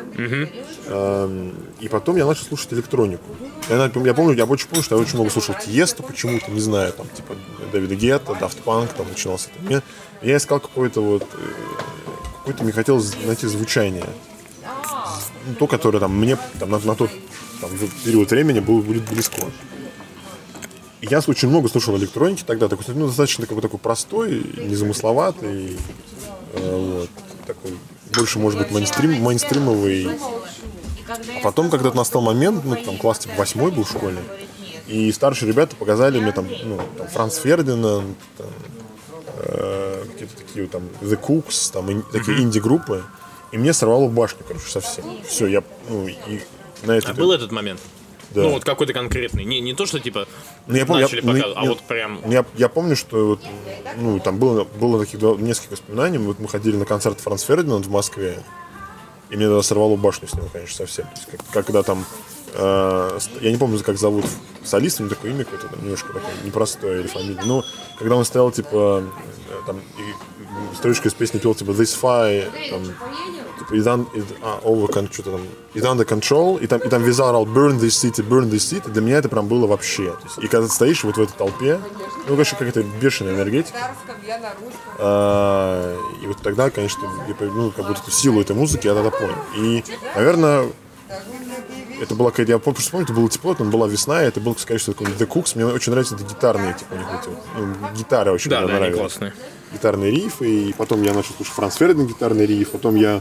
Эм, И потом я начал слушать электронику. Я, я помню, я очень помню, что я очень много слушал Тиеста почему-то, не знаю, там, типа, Дэвида Гетта, Daft Punk, там, начинался. Там. Я, искал какое-то вот, э, какое-то мне хотелось найти звучание. Ну, то, которое там мне там, на, на тот там, период времени было, будет близко. Я очень много слушал электроники тогда, такой, ну, достаточно такой, такой простой, незамысловатый, э, вот, такой, больше, может быть, мейнстрим, мейнстримовый. А потом, когда настал момент, ну, там, класс, типа, восьмой был в школе, И старшие ребята показали мне там, ну, там Франц Фердинанд, там, э, какие-то такие там The Cooks, там ин- такие инди-группы. И мне сорвало башню, короче, совсем. Все, я, ну, и на это... А был этот момент? Да. Ну, вот какой-то конкретный. Не, не то, что типа Ну, я помню, начали я- ну, показывать, а я- вот прям... Я, я помню, что вот, ну, там было, было таких несколько воспоминаний. Вот мы ходили на концерт Франц Фердинанд в Москве, и мне тогда сорвало башню с него, конечно, совсем. То есть, как- когда там, я не помню, как зовут солиста, у него такое имя какое-то, немножко такое непростое или фамилия. Но когда он стоял, типа, э, там, и строчку из песни пел, типа, This Fire, там, типа, it, un, it, а, over, что-то там, it under control, и там, и там out, burn this city, burn this city, для меня это прям было вообще. Есть, и когда ты стоишь вот в этой толпе, ну, конечно, какая-то бешеная энергетика. А, и вот тогда, конечно, я, ну, как будто силу этой музыки я тогда понял. И, наверное, это была какая-то, я помню, просто помню, это было тепло, там была весна, и это был, скорее всего, такой The Cooks. Мне очень нравятся эти гитарные, типа, у них эти ну, гитары очень Да, мне да, нравились. классные. Гитарные рифы, и потом я начал слушать Франц Фердинанд гитарный риф, потом я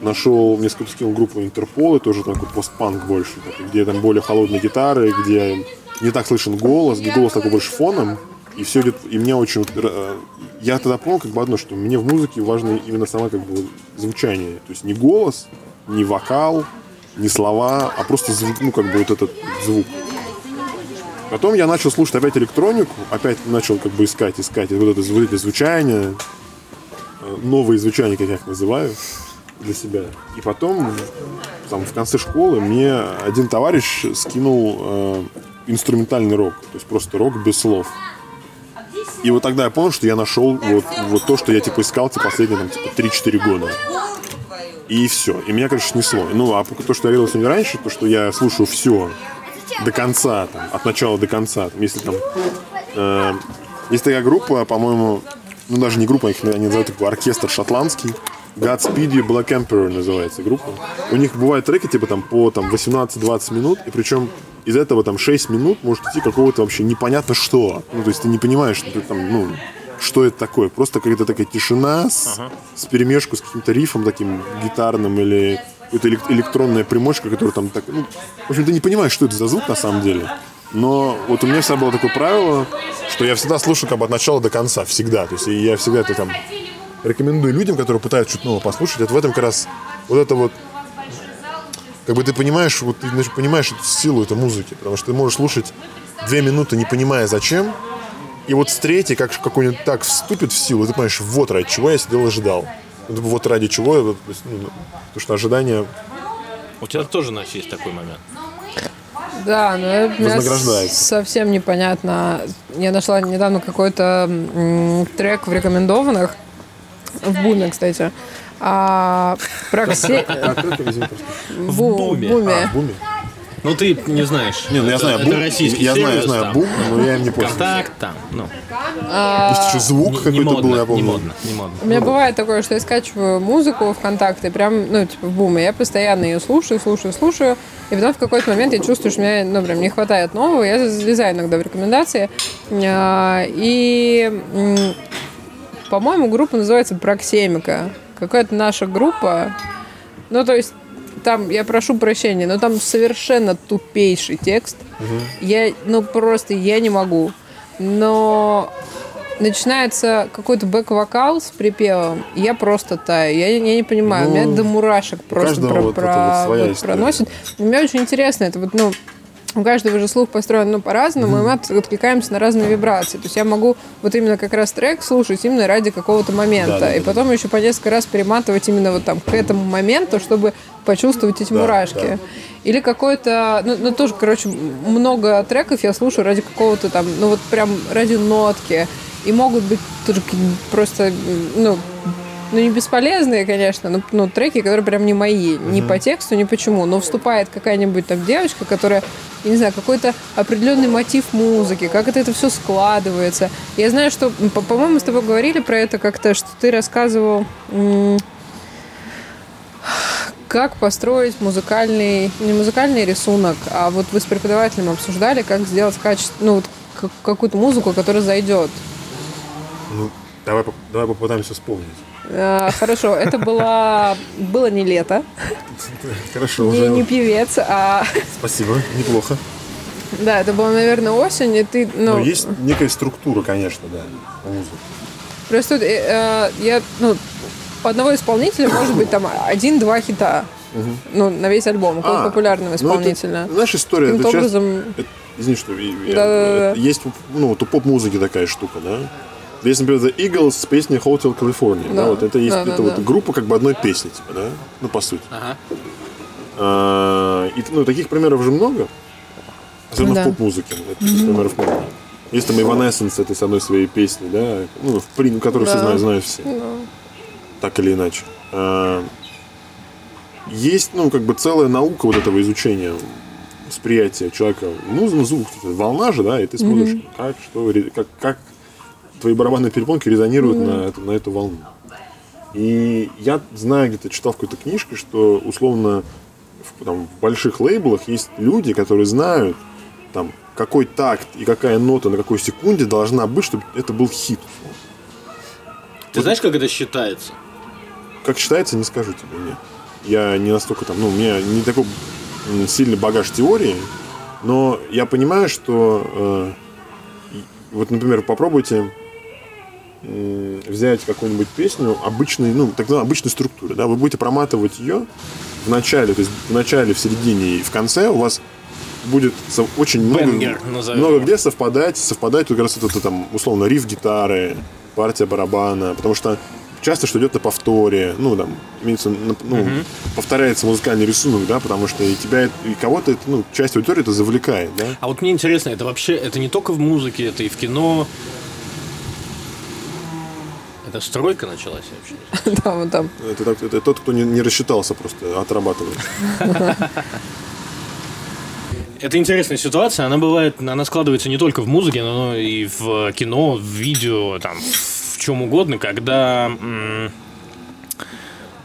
нашел, мне сколько скинул группу Интерпол, и тоже такой постпанк больше, такой, где там более холодные гитары, где не так слышен голос, где голос такой больше фоном, и все идет, и мне очень, э, я тогда понял как бы одно, что мне в музыке важно именно сама как бы звучание, то есть не голос, не вокал, не слова, а просто звук, ну как бы вот этот звук. Потом я начал слушать опять электронику, опять начал как бы искать, искать вот это, зву- это звучание, э, новые звучания, как я их называю, для себя. И потом, там, в конце школы мне один товарищ скинул э, инструментальный рок, то есть просто рок без слов. И вот тогда я понял, что я нашел вот, вот то, что я типа искал типа, последние там, типа, 3-4 года. И все. И меня, конечно, снесло. Ну, а то, что я говорил сегодня раньше, то, что я слушаю все до конца, там, от начала до конца. Там, если там... э, есть такая группа, по-моему, ну, даже не группа, их они называют такой оркестр шотландский. Godspeed You Black Emperor называется группа. У них бывают треки, типа, там, по там, 18-20 минут, и причем из этого там 6 минут может идти какого-то вообще непонятно что. Ну, то есть ты не понимаешь, что ты там, ну, что это такое. Просто какая-то такая тишина с, с перемешку с каким-то рифом таким гитарным или элек- электронная примочка, которая там так... Ну, в общем, ты не понимаешь, что это за звук на самом деле. Но вот у меня всегда было такое правило, что я всегда слушаю как бы от начала до конца, всегда. То есть я всегда это там рекомендую людям, которые пытаются что-то новое послушать. Это в этом как раз вот это вот как бы ты понимаешь, вот ты значит, понимаешь силу этой музыки, потому что ты можешь слушать две минуты, не понимая зачем, и вот с третьей, как какой-нибудь так вступит в силу, и ты понимаешь, вот ради чего я сидел и ждал. Ну, типа, Вот ради чего, я вот, то есть, ну, потому что ожидание У тебя тоже, значит, есть такой момент. Да, но это совсем непонятно. Я нашла недавно какой-то трек в рекомендованных. В Буме, кстати. А, про Ксе- В Бу- Буме. А? Ну, ты не знаешь. Не, ну я Это- знаю это бум, российский я знаю, я сервис, знаю бум, но я им не пользуюсь. Контакт там, ну, Есть еще звук не какой-то модно, был, я не помню. модно, не модно. У меня бывает такое, что я скачиваю музыку ВКонтакте, прям, ну, типа, в буме. Я постоянно ее слушаю, слушаю, слушаю. И потом в какой-то момент я чувствую, что мне, ну, прям не хватает нового. Я залезаю иногда в рекомендации. А, И, по-моему, группа называется Проксемика. Какая-то наша группа. Ну, то есть, там, я прошу прощения, но там совершенно тупейший текст. Я, ну, просто я не могу. Но начинается какой-то бэк-вокал с припевом, я просто таю. Я, я не понимаю, Ну, меня до мурашек просто про- вот про- вот своя вот история. проносит. Мне очень интересно, это вот, ну, у каждого же слух построен ну, по-разному, и мы от- откликаемся на разные вибрации. То есть я могу вот именно как раз трек слушать именно ради какого-то момента. Да, да, и да, потом еще по несколько раз перематывать именно вот там к этому моменту, чтобы почувствовать эти Да, мурашки. да. Или какой-то, ну, ну, тоже, короче, много треков я слушаю ради какого-то там, ну вот прям ради нотки. И могут быть тоже просто, ну, ну, не бесполезные, конечно, но ну, треки, которые прям не мои. Ни по тексту, ни почему. Но вступает какая-нибудь там девочка, которая, я не знаю, какой-то определенный мотив музыки, как это, это все складывается. Я знаю, что, по-моему, с тобой говорили про это как-то, что ты рассказывал, как построить музыкальный, не музыкальный рисунок, а вот вы с преподавателем обсуждали, как сделать качество, ну, вот как- какую-то музыку, которая зайдет. Ну, давай, давай попытаемся вспомнить. Э, Хорошо, это было, было не лето, Хорошо, не, уже. не певец, а Спасибо, неплохо. Да, это была, наверное, осень, и ты, ну, Но есть некая структура, конечно, да, у музыки. просто э, э, я, ну, у одного исполнителя может быть там один-два хита, ну, на весь альбом, у А, популярного ну, это, исполнителя. знаешь, история, это Каким-то часто- образом- это- извини, что я- я- Да-да-да. это есть ну, вот у поп-музыки такая штука, да? Есть, например, The Eagles с песней Hotel California. Да. Да. вот это есть Да, да, это вот да. группа как бы одной песни, типа, да? Ну, по сути. Ага. А, и, ну, таких примеров же много. Особенно Да. в поп-музыке. Таких примеров много. Есть там Evanescence этой с одной своей песней, да? Ну, в принципе, которую все Да. знают, знают все. Так или иначе. А, есть, ну, как бы целая наука вот этого изучения восприятия человека. Ну, ну, звук, волна же, да, и ты смотришь, как, что, как, как твои барабанные перепонки резонируют на, эту, на эту волну. И я знаю, где-то читал в какой-то книжке, что условно в, там, в больших лейблах есть люди, которые знают, там, какой такт и какая нота на какой секунде должна быть, чтобы это был хит. Ты знаешь, как это считается? Как считается, не скажу тебе, нет. Я не настолько там, ну, у меня не такой сильный багаж теории, но я понимаю, что э, вот, например, попробуйте взять какую-нибудь песню обычной, ну, называемой обычной структуры, да, вы будете проматывать ее в начале, то есть в начале, в середине и в конце у вас будет очень много, Бенгер, много где совпадать, совпадать как раз это там, условно, риф гитары, партия барабана, потому что часто что идет на повторе, ну, там, имеется, ну, повторяется музыкальный рисунок, да, потому что и тебя, и кого-то это, ну, часть аудитории это завлекает, да. А вот мне интересно, это вообще, это не только в музыке, это и в кино. Это стройка началась вообще? *laughs* Да, вот там. Это, так- это тот, кто не, не рассчитался просто, отрабатывает. *laughs* Это интересная ситуация, она бывает, она складывается не только в музыке, но и в кино, в видео, там, в чем угодно, когда м,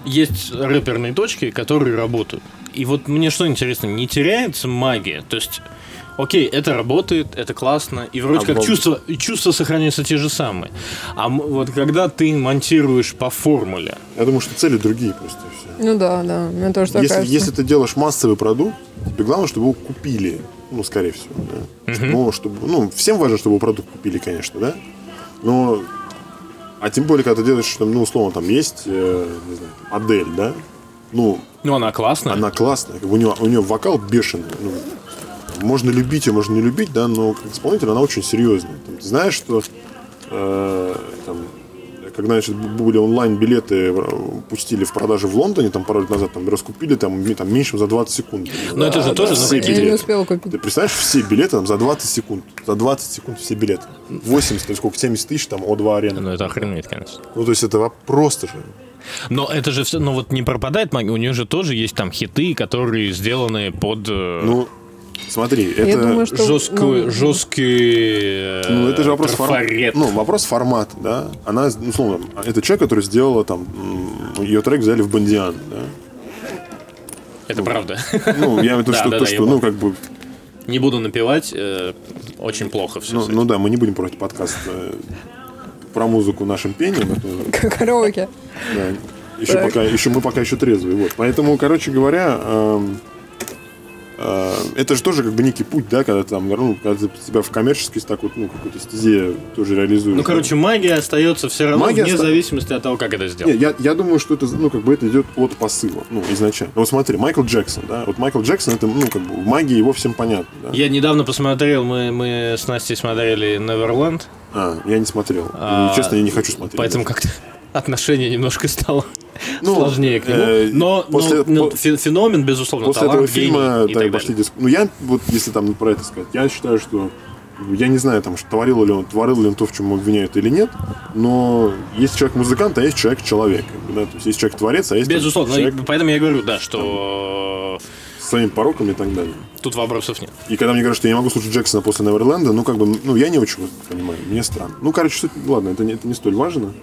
есть рэперные точки, которые работают. И вот мне что интересно, не теряется магия? То есть, окей, это работает, это классно, и вроде А как вол- чувства, чувства сохраняются те же самые. А вот когда ты монтируешь по формуле, Я думаю, что цели другие просто все. Ну да, да, мне тоже так Если, кажется. если ты делаешь массовый продукт, тебе главное, чтобы его купили. Ну, скорее всего, да. Чтобы- Ну, чтобы, ну, всем важно, чтобы его продукт купили, конечно, да. Но, а тем более, когда ты делаешь, ну, условно, там есть, э, не знаю, Адель, да. Ну, ну она классная, она классная, у нее, у нее вокал бешеный. Ну, можно любить ее, можно не любить, да, но как исполнитель она очень серьезная. Там, ты знаешь, что э, там, когда значит, были онлайн-билеты, э, пустили в продаже в Лондоне, там пару лет назад, там раскупили там, там меньше, за 20 секунд. но это же тоже все за Я не билеты. успела купить. Ты представляешь, все билеты там за 20 секунд. За 20 секунд все билеты. 80, то есть сколько, 70 тысяч, там, О2 арена. Ну это охренеть, конечно. Ну, то есть это просто же. Но это же все, ну вот не пропадает магия, у нее же тоже есть там хиты, которые сделаны под э, Ну, смотри, это... Думаю, что... жесткую, ну, жесткие Ну, это же вопрос, форм- трафарет. ну, вопрос формата, да. Она, ну, условно, это человек, который сделала там, ее трек взяли в Бандиан, да. Это правда. Ну, я имею в виду, *laughs* что, да, то, да, что ну, как бы, Не буду напевать, э, очень плохо все. ну, ну да, мы не будем против подкаста э, про музыку нашим пением, это, Караоке. да, еще Так. пока, еще мы пока еще трезвые, вот. Поэтому, короче говоря, эм, это же тоже как бы некий путь, да, когда ты там, ну, когда ты себя в коммерческой так вот, ну, какой-то стезе тоже реализуешь. Ну, короче, магия остается все равно Магия вне оста- зависимости от того, как это сделано. я, я думаю, что это, ну, как бы это идет от посыла, ну, изначально. Вот смотри, Майкл Джексон, да, вот Майкл Джексон, это, ну, как бы, в магии его всем понятно, да. Я недавно посмотрел, мы, мы с Настей смотрели Neverland, А, я не смотрел. А, И, честно, я не хочу смотреть. поэтому как-то отношение немножко стало Ну, сложнее к нему. э, но после- но- по- фе- феномен, безусловно, После талант, этого фильма гений и так, так пошли диск... Ну, я, вот, если там про это сказать, я считаю, что я не знаю, там, что творил ли он, творил ли он то, в чем обвиняют или нет, но есть человек-музыкант, а есть человек-человек. как бы, Да? То есть есть человек-творец, а есть там, Безусловно, человек и поэтому я говорю, да, что с своими пороками и так далее. тут вопросов нет. И когда мне говорят, что я не могу слушать Джексона после Неверленда, ну, как бы, ну, я не очень понимаю, мне странно. Ну, короче, суть- ладно, это не, это не столь важно.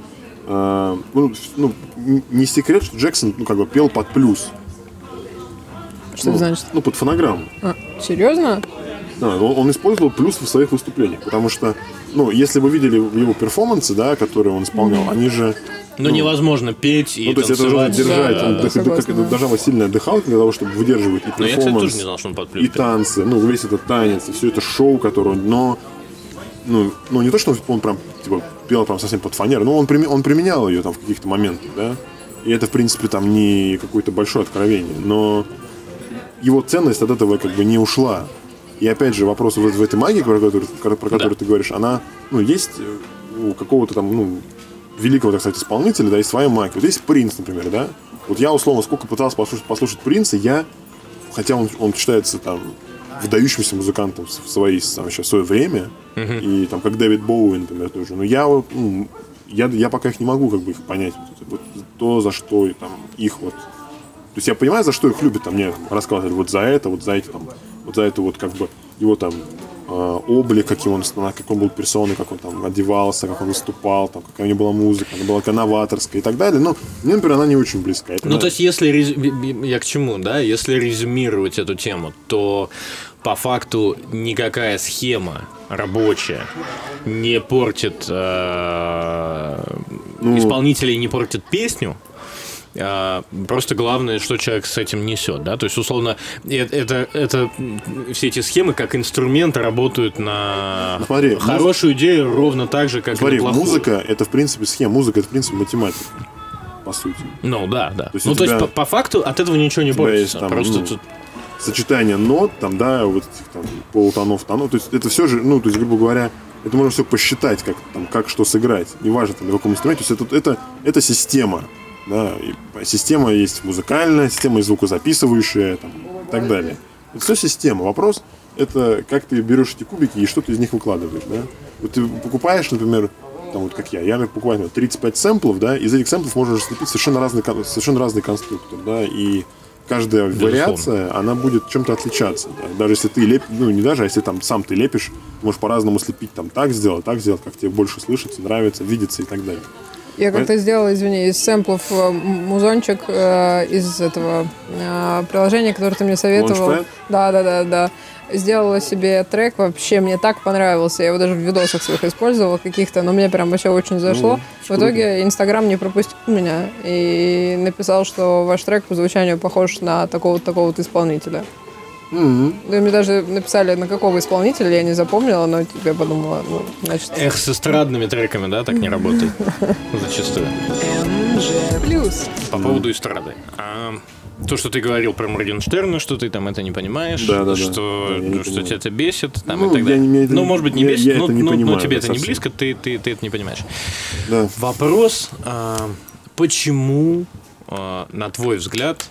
А, ну, ну, не секрет, что Джексон, ну, как бы, пел под плюс. Что ну, это значит? Ну, под фонограмму. А, серьезно? Да, он, он использовал плюс в своих выступлениях, потому что, ну, если вы видели его перформансы, да, которые он исполнял, они же Ну, невозможно петь и ну, то есть это нужно держать. Да, да, так- да. должна быть сильная дыхалка для того, чтобы выдерживать и Но я, кстати, перформанс, тоже не знал, что он под и плюс танцы, ну, весь этот танец, и все это шоу, которое он, но, ну, ну, не то, что он прям, типа, пел прям совсем под фанеру, но он, прими- он применял ее там в каких-то моментах, да, и это, в принципе, там не какое-то большое откровение, но его ценность от этого как бы не ушла. И опять же, вопрос вот в этой магии, про которую, про которую ты говоришь, она, ну, есть у какого-то там, ну, великого, так сказать, исполнителя, да, есть своя магия. Вот есть Принц, например, да. Вот я, условно, сколько пытался послушать, послушать Принца, я, хотя он, он считается там выдающимся музыкантом в свои, там, еще в свое время, и там, как Дэвид Боуи, например, тоже, но я вот, ну, я, я пока их не могу как бы их понять, вот, вот то, за что и, там, их вот. То есть я понимаю, за что их любят, там мне рассказывали вот за это, вот за эти там, вот за это вот как бы его там облик, каким он, как он был персоной, как он там одевался, как он выступал, там, какая у него была музыка, она была такая новаторская и так далее. Но мне, например, она не очень близка. Это, Ну, то есть, если... Я к чему, да? Если резюмировать эту тему, то по факту никакая схема рабочая не портит... э, Ну. Исполнителей не портит песню, Просто главное, что человек с этим несет, да, то есть условно это, это все эти схемы как инструмент работают на Ну, смотри, хорошую идею ровно так же, как Смотри, и на плохую. музыка это в принципе схема, музыка это в принципе математика, по сути. Ну да, да. есть ну то есть по, по факту от этого ничего не есть портится. там, Просто ну, тут Сочетание нот, там, да, вот этих там полутонов, тонов, то есть это все же, ну, то есть, грубо говоря, это можно все посчитать, как, там, как что сыграть, неважно, там, на каком инструменте, то есть это, это, это система, да, и система есть музыкальная, система есть звукозаписывающая, там, и так далее. Это все система. Вопрос, это как ты берешь эти кубики и что ты из них выкладываешь, да. Вот ты покупаешь, например, там вот как я, я покупаю например, 35 сэмплов, да, из этих сэмплов можно слепить совершенно разный, совершенно разный конструктор, да, и каждая вариация, она будет чем-то отличаться. да. Даже если ты лепишь, ну не даже, а если там сам ты лепишь, ты можешь по-разному слепить, там так сделать, так сделать, как тебе больше слышится, нравится, видится и так далее. Я как-то сделала, извини, из сэмплов э, музончик э, из этого э, приложения, которое ты мне советовал. Launchpad? Да, да, да, да. Сделала себе трек, вообще мне так понравился. Я его даже в видосах своих использовала каких-то, но мне прям вообще очень зашло. Ну, в итоге Инстаграм не пропустил меня и написал, что ваш трек по звучанию похож на такого-то такого исполнителя. Да, мне даже написали, на какого исполнителя, я не запомнила, но я подумала, ну, значит... эх, с эстрадными треками, да, так не работает *laughs* зачастую. Плюс. По поводу эстрады. А, то, что ты говорил про Моргенштерна, что ты там это не понимаешь, Да, да, что, Да, не что понимаю. тебя это бесит, там Ну, и так далее. не- это ну, не- может быть, не я- бесит, я но, это не но- но понимаю, тебе да, это не совсем. близко, ты, ты, ты это не понимаешь. Да. Вопрос, а, почему, а, на твой взгляд,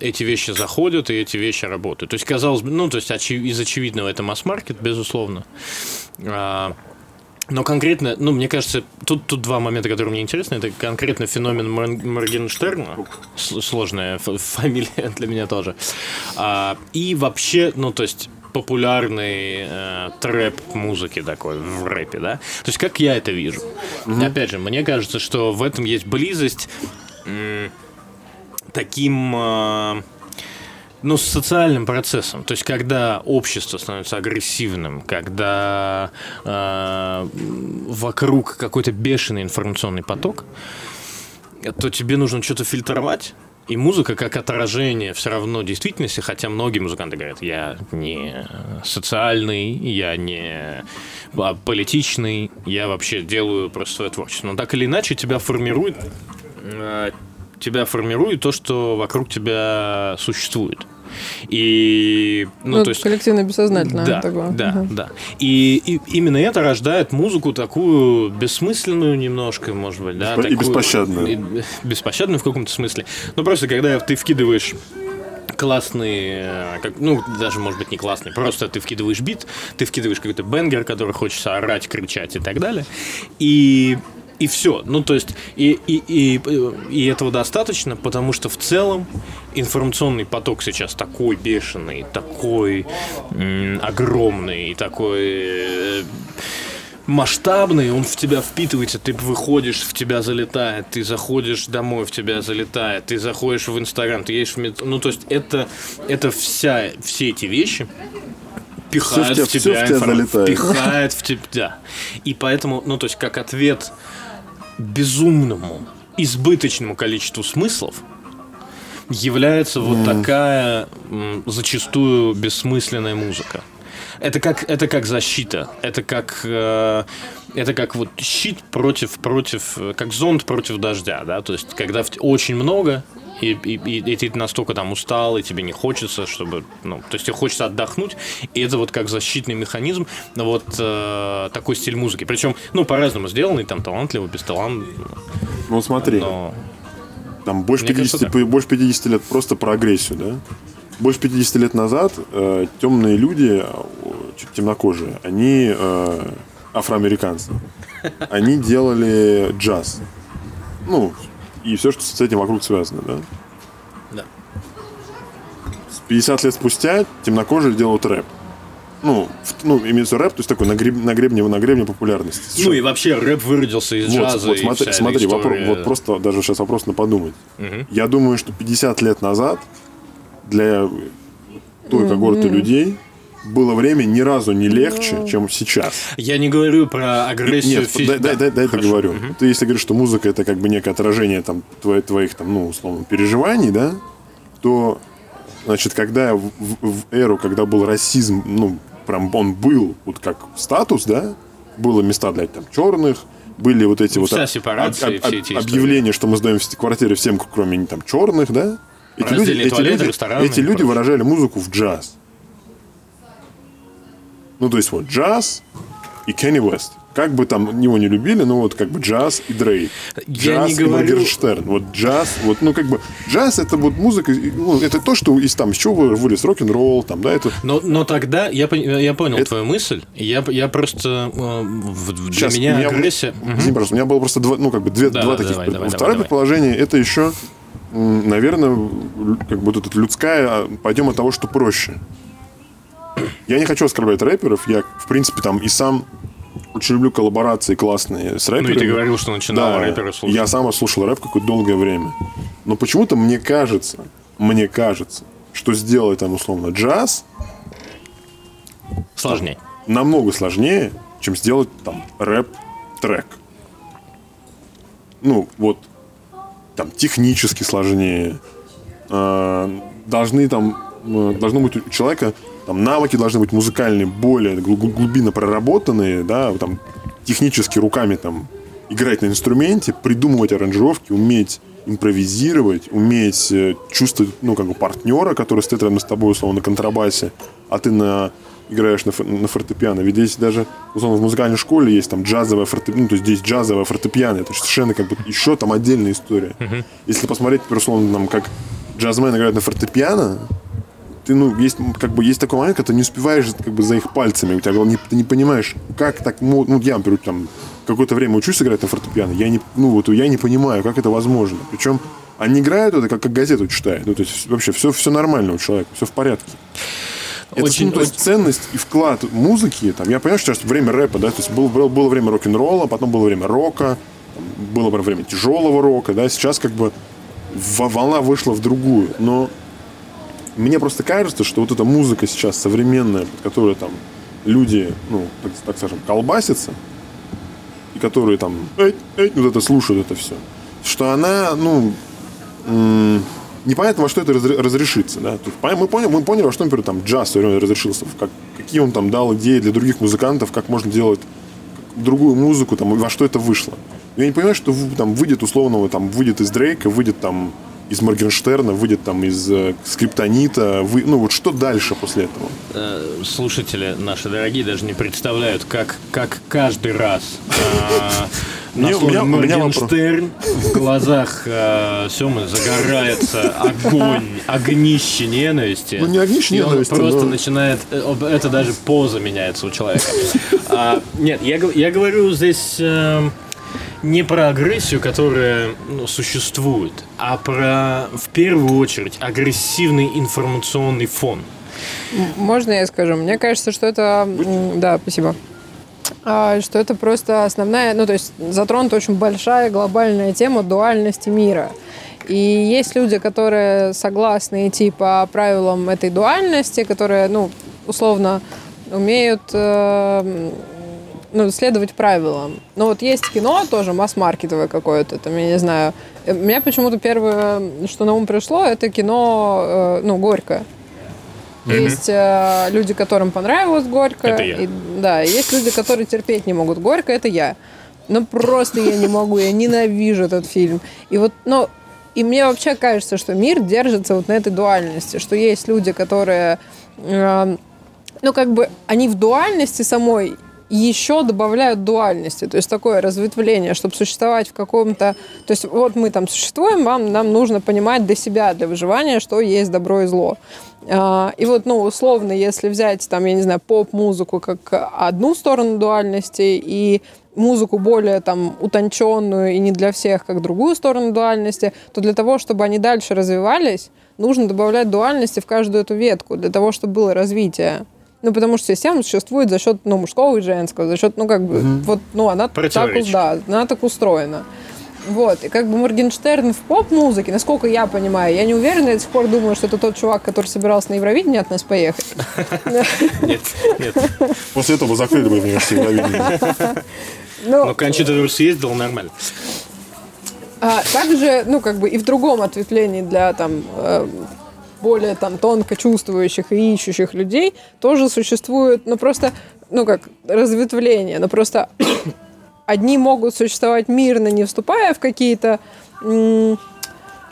эти вещи заходят и эти вещи работают? То есть, казалось бы, ну, то есть, из очевидного это масс-маркет, безусловно. А, но конкретно, ну, мне кажется, тут, тут два момента, которые мне интересны. Это конкретно феномен Мор- Моргенштерна. Сложная фамилия для меня тоже. А, и вообще, ну, то есть популярный э, трэп музыки такой в рэпе, да? То есть как я это вижу? Опять же, мне кажется, что в этом есть близость м, таким э, ну, с социальным процессом. То есть, когда общество становится агрессивным, когда э, вокруг какой-то бешеный информационный поток, то тебе нужно что-то фильтровать. И музыка как отражение все равно действительности, хотя многие музыканты говорят, я не социальный, я не а, политичный, я вообще делаю просто свое творчество. Но так или иначе тебя формирует, тебя формирует то, что вокруг тебя существует. И, ну, Ну, то есть... коллективно бессознательно Да, такое. да, Мгм. да. И, и именно это рождает музыку такую бессмысленную немножко, может быть, да. И такую- беспощадную. и беспощадную в каком-то смысле. Ну, просто когда ты вкидываешь классный, э, как, ну, даже, может быть, не классный, просто ты вкидываешь бит, ты вкидываешь какой-то бенгер, который хочется орать, кричать и так далее. И и все. Ну, то есть, и, и, и, и этого достаточно, потому что в целом информационный поток сейчас такой бешеный, такой м, огромный, такой э, масштабный, он в тебя впитывается, ты выходишь, в тебя залетает, ты заходишь домой, в тебя залетает, ты заходишь в Инстаграм, ты едешь в метро. Ну, то есть это, это вся, все эти вещи пихают Всё в в тебя- тебя, всё в тебя информ- залетает. пихает в тебя. И поэтому, ну, то есть как ответ безумному, избыточному количеству смыслов, является вот такая зачастую бессмысленная музыка. Это как, это как защита, это как, э, это как вот щит против, против, как зонт против дождя, да, то есть когда очень много, и, и, и- и ты настолько там устал, и тебе не хочется, чтобы, ну, то есть тебе хочется отдохнуть, и это вот как защитный механизм, ну, вот э, такой стиль музыки. Причем, ну, по-разному сделанный, там, талантливый, бесталантливый, Ну, вот смотри, но... там больше Мне 50, кажется, больше 50 лет просто про агрессию, да? Больше 50 лет назад э, темные люди, э, темнокожие, они э, афроамериканцы. Они делали джаз. Ну, и все, что с этим вокруг связано, да? Да. С 50 лет спустя темнокожие делают рэп. Ну, в- ну, имеется рэп, то есть такой на, греб- на, гребне, на гребне популярности. Ну и вообще рэп выродился из Вот, джаза. вот и смотри, вся эта смотри вопро- история. вот просто даже сейчас вопрос на подумать. Я думаю, что 50 лет назад для той когорты людей было время ни разу не легче, чем сейчас. Я не говорю про агрессию Нет, физи- дай, дай, да, дай, дай хорошо. договорю. Ты если говоришь, что музыка это как бы некое отражение там твоих, твоих там, ну, условно, переживаний, да, то, значит, когда в, в- в эру, когда был расизм, ну, прям он был, вот как статус, да, было места для там черных, были вот эти Ну, вот вся об- сепарация все эти истории. объявления, что мы сдаем квартиры всем, кроме там черных, да. Эти люди, Раздельные эти, люди, эти люди выражали музыку в джаз. Ну, то есть вот джаз и Кенни Уэст. Как бы там его не любили, но вот как бы джаз и Дрейк. Я Джаз не и говорю- Моргенштерн. Вот джаз, вот, ну как бы джаз это вот музыка, ну, это то, что из там, из чего вылез рок-н-ролл, там, да, это Но, но тогда я, я понял Это- твою мысль. Я, я просто э, для Сейчас, меня меня- агрессия. Извини, пожалуйста, у меня было просто два, ну, как бы две, Да, два да, таких. давай, давай, Второе давай, давай. предположение это еще, наверное, как бы вот людская, а, пойдем от того, что проще. Я не хочу оскорблять рэперов, я, в принципе, там и сам очень люблю коллаборации классные с Ну рэперами. и ты говорил, что начинал Да, рэпера слушать. я сам слушал рэп какое-то долгое время. Но почему-то мне кажется, мне кажется, что сделать там условно джаз Сложнее. намного сложнее, чем сделать там рэп-трек. Ну, вот там технически сложнее. А, должны там э, должно быть у человека там навыки должны быть музыкальные более гл- гл- глубинно проработанные, да, там технически руками там играть на инструменте, придумывать аранжировки, уметь импровизировать, уметь э, чувствовать, ну, как бы партнера, который стоит рядом с тобой, условно, на контрабасе, а ты на играешь на, на фортепиано. Ведь здесь даже, условно, в музыкальной школе есть там джазовая фортепиано, ну, то есть здесь джазовая фортепиано. Это совершенно как бы еще там отдельная история. Если посмотреть, например, условно, там, как джазмен играет на фортепиано, ты, ну, есть, как бы, есть такой момент, когда ты не успеваешь как бы за их пальцами, у тебя не, ты не понимаешь, как так, ну, я, например, там, какое-то время учусь играть на фортепиано, я не, ну, вот, я не понимаю, как это возможно. Причем они играют это, как, как газету читают, ну, то есть вообще все, все нормально у человека, все в порядке. Это, Очень- ну, то есть ценность и вклад музыки, там, я понимаю, что сейчас время рэпа, да, то есть было, было, было время рок-н-ролла, потом было время рока, там, было время тяжелого рока, да, сейчас как бы во- волна вышла в другую, но мне просто кажется, что вот эта музыка сейчас современная, под которую там люди, ну, так, так скажем, колбасятся, и которые там, эй, эй, вот это слушают это все, что она, ну, м, непонятно, во что это разре- разрешится, да. Пон- мы, поняли, мы поняли, во что, например, там джаз в свое время разрешился, как, какие он там дал идеи для других музыкантов, как можно делать другую музыку, там, во что это вышло. Я не понимаю, что там выйдет условного, там, выйдет из Дрейка, выйдет там из Моргенштерна, выйдет там из э, Скриптонита, вы, ну вот что дальше после этого? Э, слушатели наши дорогие даже не представляют, как, как каждый раз а, на слове Моргенштерн в глазах э, Семы загорается огонь, огнище ненависти. Ну, не огнище ненависти, просто но- начинает... э, Это даже поза меняется у человека. А, Нет, я я говорю здесь... э, не про агрессию, которая ну, существует, а про, в первую очередь, агрессивный информационный фон. Можно я скажу? Мне кажется, что это... Да, спасибо. а, что это просто основная, ну, то есть затронута очень большая глобальная тема дуальности мира. И есть люди, которые согласны идти по правилам этой дуальности, которые, ну, условно, умеют э, ну, следовать правилам. Но вот есть кино тоже масс-маркетовое какое-то, там, я не знаю. У меня почему-то первое, что на ум пришло, это кино, э, ну, «Горько». Есть э, люди, которым понравилось горько. Это я. И, да, есть люди, которые терпеть не могут горько. Это я. Ну просто я не могу, я ненавижу этот фильм. И вот, ну, и мне вообще кажется, что мир держится вот на этой дуальности, что есть люди, которые, э, ну как бы, они в дуальности самой еще добавляют дуальности, то есть такое разветвление, чтобы существовать в каком-то... То есть вот мы там существуем, вам, нам нужно понимать для себя, для выживания, что есть добро и зло. А, И вот, ну, условно, если взять, там, я не знаю, поп-музыку как одну сторону дуальности и музыку более там утонченную и не для всех, как другую сторону дуальности, то для того, чтобы они дальше развивались, нужно добавлять дуальности в каждую эту ветку, для того, чтобы было развитие. Ну, потому что система существует за счет ну, мужского и женского, за счет, ну, как бы, вот, ну, она так, да, она так устроена. Вот, и как бы Моргенштерн в поп-музыке, насколько я понимаю, я не уверена, я до сих пор думаю, что это тот чувак, который собирался на Евровидение от нас поехать. Нет, нет. После этого закрыли бы мне все Евровидение. *laughs* Ну, Но Кончита Вурс ездил нормально. А также, ну, как бы и в другом ответвлении для там э, более там тонко чувствующих и ищущих людей тоже существует, ну, просто, ну, как разветвление, но просто *coughs* одни могут существовать мирно, не вступая в какие-то м,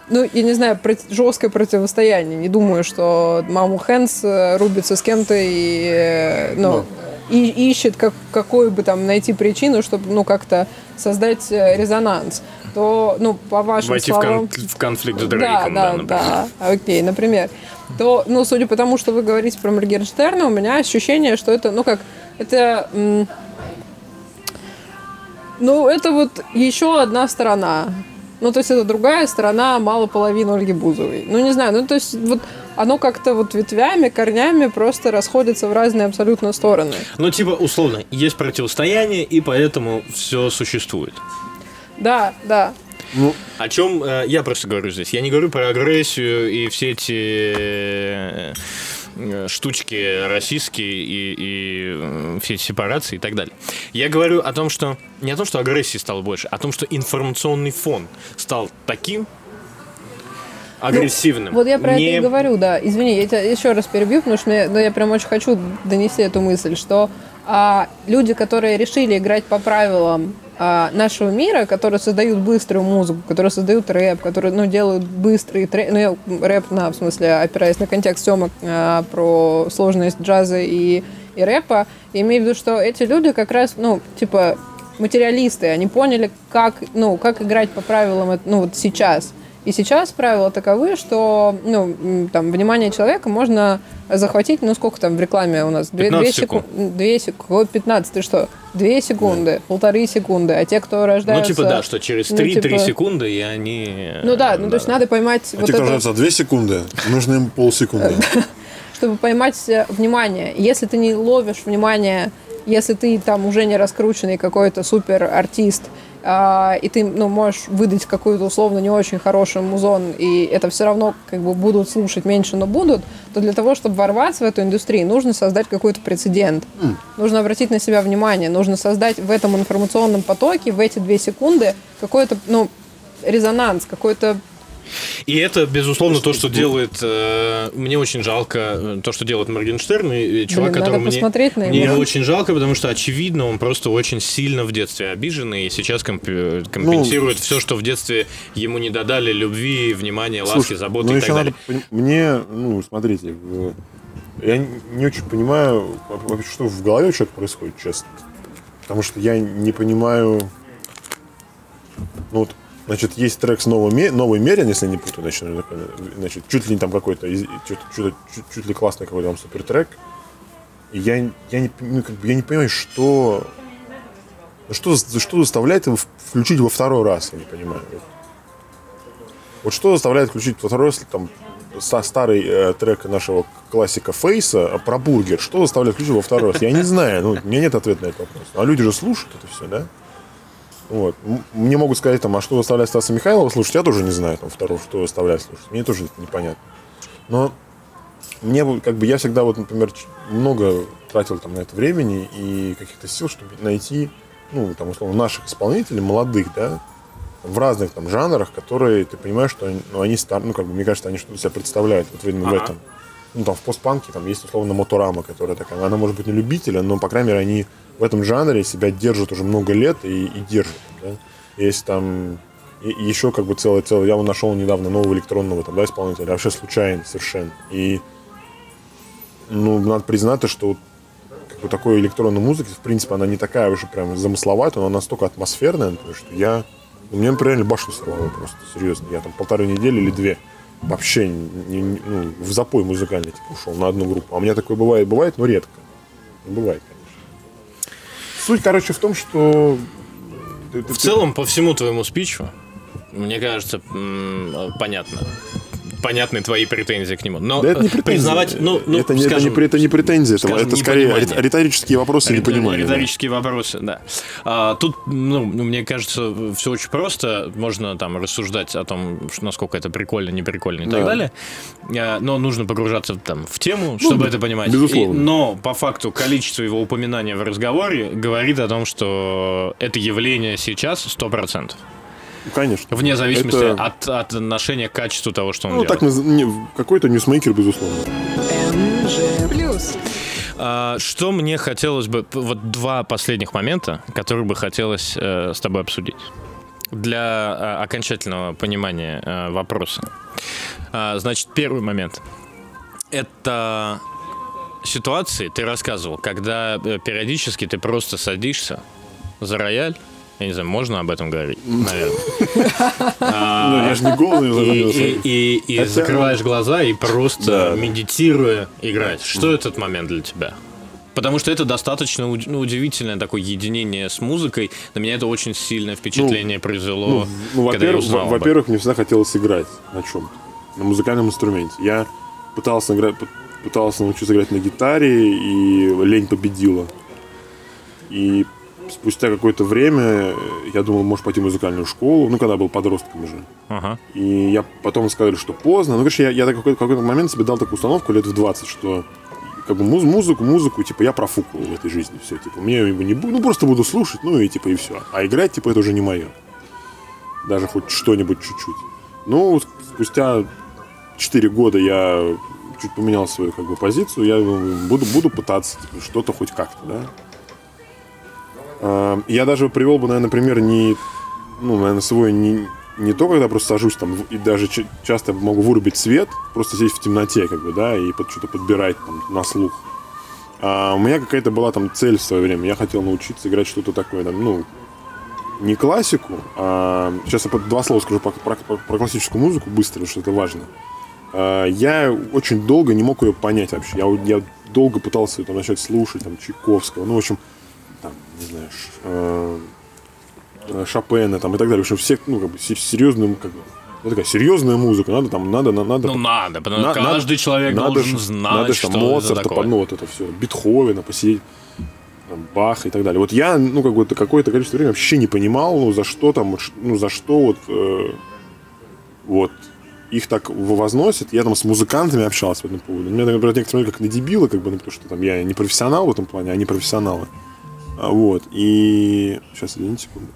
ну, я не знаю, проти- жесткое противостояние. Не думаю, что маму Хэнс э, рубится с кем-то и, э, ну, и ищет как, какую бы там найти причину, чтобы, ну, как-то создать э, резонанс. То, ну, по вашим Войти в, словам... кон- в конфликт с Да, Дрейком, да, например. да, окей, например. То, ну, судя по тому, что вы говорите про Моргенштерна, у меня ощущение, что это, ну, как, это... ну, это вот еще одна сторона. Ну, то есть это другая сторона мало половины Ольги Бузовой. Ну, не знаю, ну, то есть вот оно как-то вот ветвями, корнями просто расходится в разные абсолютно стороны. Ну, типа, условно, есть противостояние, и поэтому все существует. Да, да. О чем э, я просто говорю здесь? Я не говорю про агрессию и все эти э, э, штучки российские и, и э, все эти сепарации и так далее. Я говорю о том, что не о том, что агрессии стало больше, а о том, что информационный фон стал таким агрессивным. Вот я про Не- это и говорю, да. Извини, я тебя еще раз перебью, потому что мне- ну, я прям очень хочу донести эту мысль, что а, люди, которые решили играть по правилам нашего мира, которые создают быструю музыку, которые создают рэп, которые ну, делают быстрый трек, ну, я рэп, на, в смысле, опираясь на контекст съемок а, про сложность джаза и, и рэпа, я имею в виду, что эти люди как раз, ну, типа, материалисты, они поняли, как, ну, как играть по правилам, ну, вот сейчас. И сейчас правила таковы, что ну, там, внимание человека можно захватить, ну сколько там в рекламе у нас? 15 секунды. 2 секунды. 15, ты что? 2 секунды, полторы секунды. А те, кто Ну, рождаются... типа, да, что через ну, 3-3 типа- секунды, и они... Ну да, ну то есть надо поймать А вот те, кто это, рождаются две секунды, нужно им полсекунды. *laughs* чтобы поймать э, внимание. Если ты не ловишь внимание, если ты там уже не раскрученный какой-то супер артист, и ты ну, можешь выдать какую-то условно не очень хороший музон, и это все равно как бы будут слушать меньше, но будут, то для того, чтобы ворваться в эту индустрию, нужно создать какой-то прецедент. Нужно обратить на себя внимание, нужно создать в этом информационном потоке, в эти две секунды, какой-то, ну, резонанс, какой-то И это, безусловно, то, что делает... э, мне очень жалко э, то, что делает Моргенштерн. И, чувак, Блин, надо которого мне, посмотреть на мне очень жалко, потому что, очевидно, он просто очень сильно в детстве обиженный и сейчас комп- компенсирует все, что в детстве ему не додали любви, внимания, ласки, Слушай, заботы ну и так надо далее. пони- Мне, ну, смотрите, я не очень понимаю, что в голове у человека происходит, честно. Потому что я не понимаю... Ну, вот, значит, есть трек с новым, новый Мерин, если не путаю, значит, значит, чуть ли там какой-то, чуть, чуть, чуть- чуть ли классный какой-то там супер трек. И я, я, не, ну, как бы, я не понимаю, что... Что, что заставляет его включить во второй раз, я не понимаю. Вот что заставляет включить во второй раз там ста- старый э, трек нашего классика Фейса а про бургер. Что заставляет включить во второй раз? Я не знаю. Ну, у меня нет ответа на этот вопрос. А люди же слушают это все, да? Вот. Мне могут сказать, там, а что заставляет Стаса Михайлова слушать? Я тоже не знаю, там, второго, что заставляет слушать. Мне тоже это непонятно. Но мне как бы, я всегда, вот, например, много тратил там на это времени и каких-то сил, чтобы найти, ну, там, условно, наших исполнителей, молодых, да, в разных там жанрах, которые ты понимаешь, что они, ну, они стар, ну, как бы, мне кажется, они что-то себя представляют, вот именно в Ага. этом. Ну, там, в постпанке там есть, условно, Моторама, которая такая, она может быть не любителя, но, по крайней мере, они в этом жанре себя держат уже много лет и, и держат, да. Есть там и, и еще как бы целое целое. Я нашел недавно нового электронного там, да, исполнителя, вообще случайно совершенно. И ну, надо признать, то, что как бы такой электронной музыки, в принципе, она не такая уже прям замысловатая, но она настолько атмосферная, например, что я... У меня, например, башню сорвало просто, серьезно. Я там полторы недели или две вообще не- не- ну, в запой музыкальный типа, ушел на одну группу. А у меня такое бывает, бывает, но редко. Бывает, конечно. Суть, короче, в том, что... В целом, по всему твоему спичу, мне кажется, понятно. Понятны твои претензии к нему. Но Да это не э, претензия. признавать, ну, ну, это, не, это, скажем, не, это не претензия, это, скажем, это скорее непонимание. риторические вопросы Рит- непонимание. да. Риторические вопросы, да. А, тут, ну, ну, мне кажется, все очень просто. Можно там рассуждать о том, что, насколько это прикольно, не прикольно и так Да. далее. А, но нужно погружаться там в тему, чтобы это понимать. безусловно. И- но по факту количество его упоминания в разговоре говорит о том, что это явление сейчас 100%. Ну, Конечно. Вне зависимости Это- от, от отношения к качеству того, что он Ну, делает. так наз- не- какой-то ньюсмейкер, безусловно. А, Что мне хотелось бы... Вот два последних момента, которые бы хотелось э, с тобой обсудить. Для э, окончательного понимания э, вопроса. А, Значит, первый момент. Это ситуации, ты рассказывал, когда э, периодически ты просто садишься за рояль, я не знаю, можно об этом говорить, наверное. *laughs* Ну, я же не голый, И, закрываешь глаза и просто медитируя играть. Что этот момент для тебя? Потому что это достаточно ну, удивительное такое единение с музыкой. На меня это очень сильное впечатление произвело, Ну, ну, когда я во-первых, во-первых, мне всегда хотелось играть на чем на музыкальном инструменте. Я пытался играть, пытался научиться играть на гитаре, и лень победила. И спустя какое-то время э, я думал, может пойти в музыкальную школу, ну, когда был подростком уже. Ага. И я потом сказали, что поздно. Ну, короче, я, я такой- в какой-то момент себе дал такую установку лет в 20, что как бы муз- музыку, музыку, типа, я профукал в этой жизни. Все, типа, мне его не буду, ну, просто буду слушать, ну, и типа, и все. А играть, типа, это уже не мое. Даже хоть что-нибудь чуть-чуть. Ну, спустя 4 года я чуть поменял свою, как бы, позицию. Я думаю, буду, буду пытаться, типа, что-то хоть как-то, да. А, Я даже привел бы, наверное, пример не, ну, наверное, свой не, не то, когда просто сажусь там и даже часто могу вырубить свет, просто сидеть в темноте, как бы, да, и под, что-то подбирать там на слух. А у меня какая-то была там цель в свое время. Я хотел научиться играть что-то такое, там, ну, не классику, а сейчас я два слова скажу про, про- про- классическую музыку быстро, потому что это важно. А, Я очень долго не мог ее понять вообще. Я, я долго пытался там, начать слушать там, Чайковского, ну, в общем, не знаю, Ш- э, Шопена там, и так далее. В общем, все, ну, как бы, се- серьезную, как бы, ну, такая серьезная музыка. Надо там, надо, на- надо. Ну, надо, потому на- что каждый человек надо должен знать, надо что там это Моцарта, такое. ну, вот это все, Бетховена посидеть, там, Бах и так далее. Вот я, ну, какое-то, какое-то количество времени вообще не понимал, ну, за что там, вот ну, за что вот, э, вот, их так возносят. Я там с музыкантами общался по этому поводу. Меня, например, некоторые как на дебила, как бы, ну, потому что там я не профессионал в этом плане, а они профессионалы. А, Вот, и... Сейчас, извините секунду.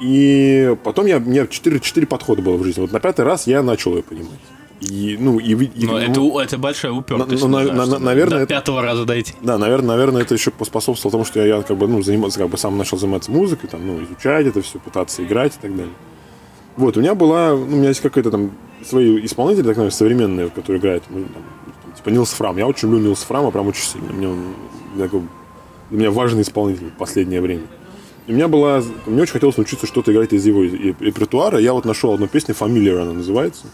И потом я, у меня 4, 4 подхода было в жизни. Вот на пятый раз я начал ее понимать. И, ну, и, и- Но это, у- это большая упертость. Ну, на- на- что на- наверное, До это- пятого раза дойти. да, наверное, наверное, это еще поспособствовало тому, что я, я как бы, ну, занимался, как бы сам начал заниматься музыкой, там, ну, изучать это все, пытаться играть и так далее. Вот, у меня была, ну, у меня есть какая-то там свои исполнители, так называемые, современные, которые играют, ну, там, типа Нилс Фрам. Я очень люблю Нилс Фрама, прям очень сильно. Мне он для меня важный исполнитель в последнее время. И меня была, мне очень хотелось научиться что-то играть из его репертуара. Я вот нашел одну песню, Familiar она называется.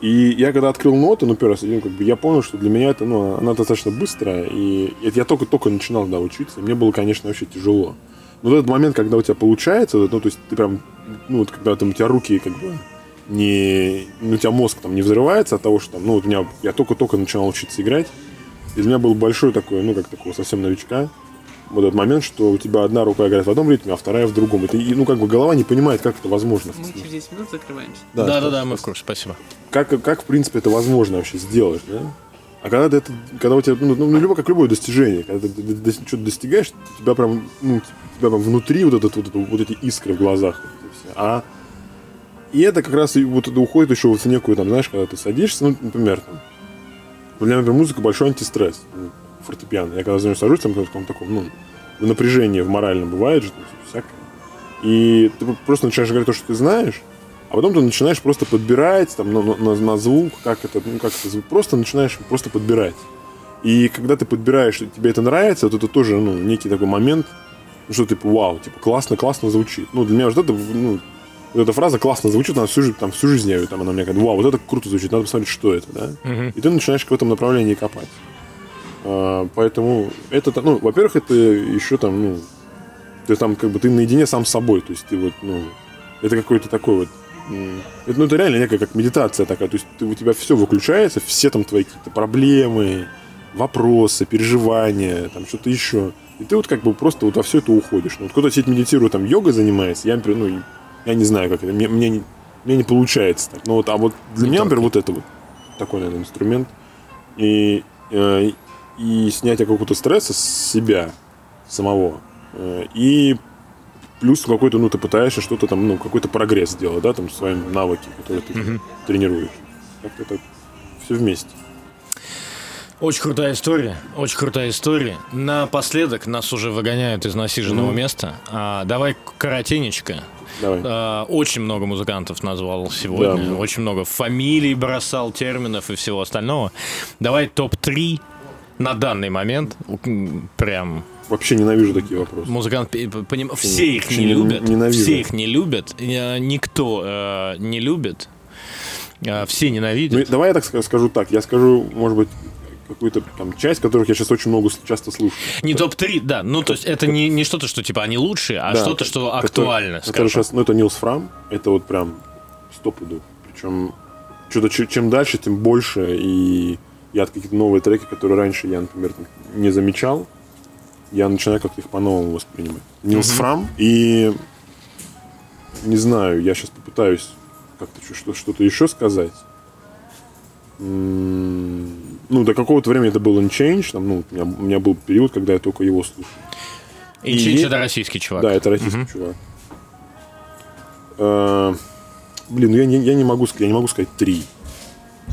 И я когда открыл ноты, ну, первый раз, ну, как бы я понял, что для меня это, ну, она достаточно быстрая, и это я только-только начинал, да, учиться, мне было, конечно, вообще тяжело. Но вот этот момент, когда у тебя получается, ну, то есть ты прям, ну, вот когда там у тебя руки, как бы, не, ну, у тебя мозг там не взрывается от того, что там, ну, вот у меня, я только-только начинал учиться играть, и для меня был большой такой, ну, как такого совсем новичка, вот этот момент, что у тебя одна рука играет в одном ритме, а вторая в другом. Это, и, ну, как бы голова не понимает, как это возможно. Мы через 10 минут закрываемся. Да, да, да, мы в курсе, спасибо. Как, как, в принципе, это возможно вообще сделать, да? А когда ты это, когда у тебя, ну, ну, любо, как любое достижение, когда ты, что-то достигаешь, у тебя прям, ну, у тебя прям внутри вот, этот, вот, вот эти искры в глазах. вот это всё. А и это как раз и вот это уходит еще вот в некую, там, знаешь, когда ты садишься, ну, например, там, для меня, музыка большой антистресс, ну, фортепиано. Я когда за нее сажусь, там, в каком-то таком, ну, в напряжении в моральном бывает же, всякое. И ты просто начинаешь говорить то, что ты знаешь, а потом ты начинаешь просто подбирать там, на, на- на звук, как это, ну, как это просто начинаешь просто подбирать. И когда ты подбираешь, и тебе это нравится, вот это тоже, ну, некий такой момент, ну, что типа, вау, типа, классно, классно звучит. Ну, для меня вот это, ну, вот эта фраза классно звучит, она всю жизнь, там, всю жизнь я, там, она мне говорит, вау, вот это круто звучит, надо посмотреть, что это, да? И ты начинаешь в этом направлении копать. А, поэтому это, ну, во-первых, это еще там, ну, ты там как бы ты наедине сам с собой, то есть ты вот, ну, это какой-то такой вот, это, ну, это реально некая как медитация такая, то есть ты, у тебя все выключается, все там твои какие-то проблемы, вопросы, переживания, там что-то еще. И ты вот как бы просто вот во все это уходишь. Ну, вот кто-то сидит медитирует, там йогой занимается, я, например, ну, я не знаю, как это, мне, мне, не, мне не получается так. Ну, вот, а вот для меня, например, вот это вот такой, наверное, инструмент. И, э, и снятие какого-то стресса с себя самого. Э, И плюс какой-то, ну, ты пытаешься что-то там, ну, какой-то прогресс сделать, да, там, в своем навыке, который ты тренируешь. Как-то это все вместе. Очень крутая история, очень крутая история. Напоследок нас уже выгоняют из насиженного места. А, давай коротенечко. Давай. А, очень много музыкантов назвал сегодня, Да. очень много фамилий бросал, терминов и всего остального. Давай топ-3 на данный момент. Прям Вообще ненавижу такие вопросы. музыкант, поним- все их не Очень любят, ненавижу. все их не любят, э, никто э, не любит, Э, все Ну, ненавидят. и давай я так ска- скажу так. Я скажу, может быть, какую-то там часть, которых я сейчас очень много часто слушаю. Не топ-3, да. Ну, то есть это не, не что-то, что типа они лучшие, а Да, что-то, что актуально, который скажем. сейчас, ну, это Нилс Фрам. Это вот прям стопуду. Причем что-то чем дальше, тем больше. И я от какие-то новые треки, которые раньше я, например, не замечал, я начинаю как-то их по-новому воспринимать. Нилс Фрам и не знаю, я сейчас попытаюсь как-то что-то еще сказать. М, Ну, до какого-то времени это был Unchanged, там, ну, у меня, у меня был период, когда я только его слушал. И и- это российский чувак. Да, это российский чувак. Э, Блин, ну я не, я не могу сказать, я не могу сказать три.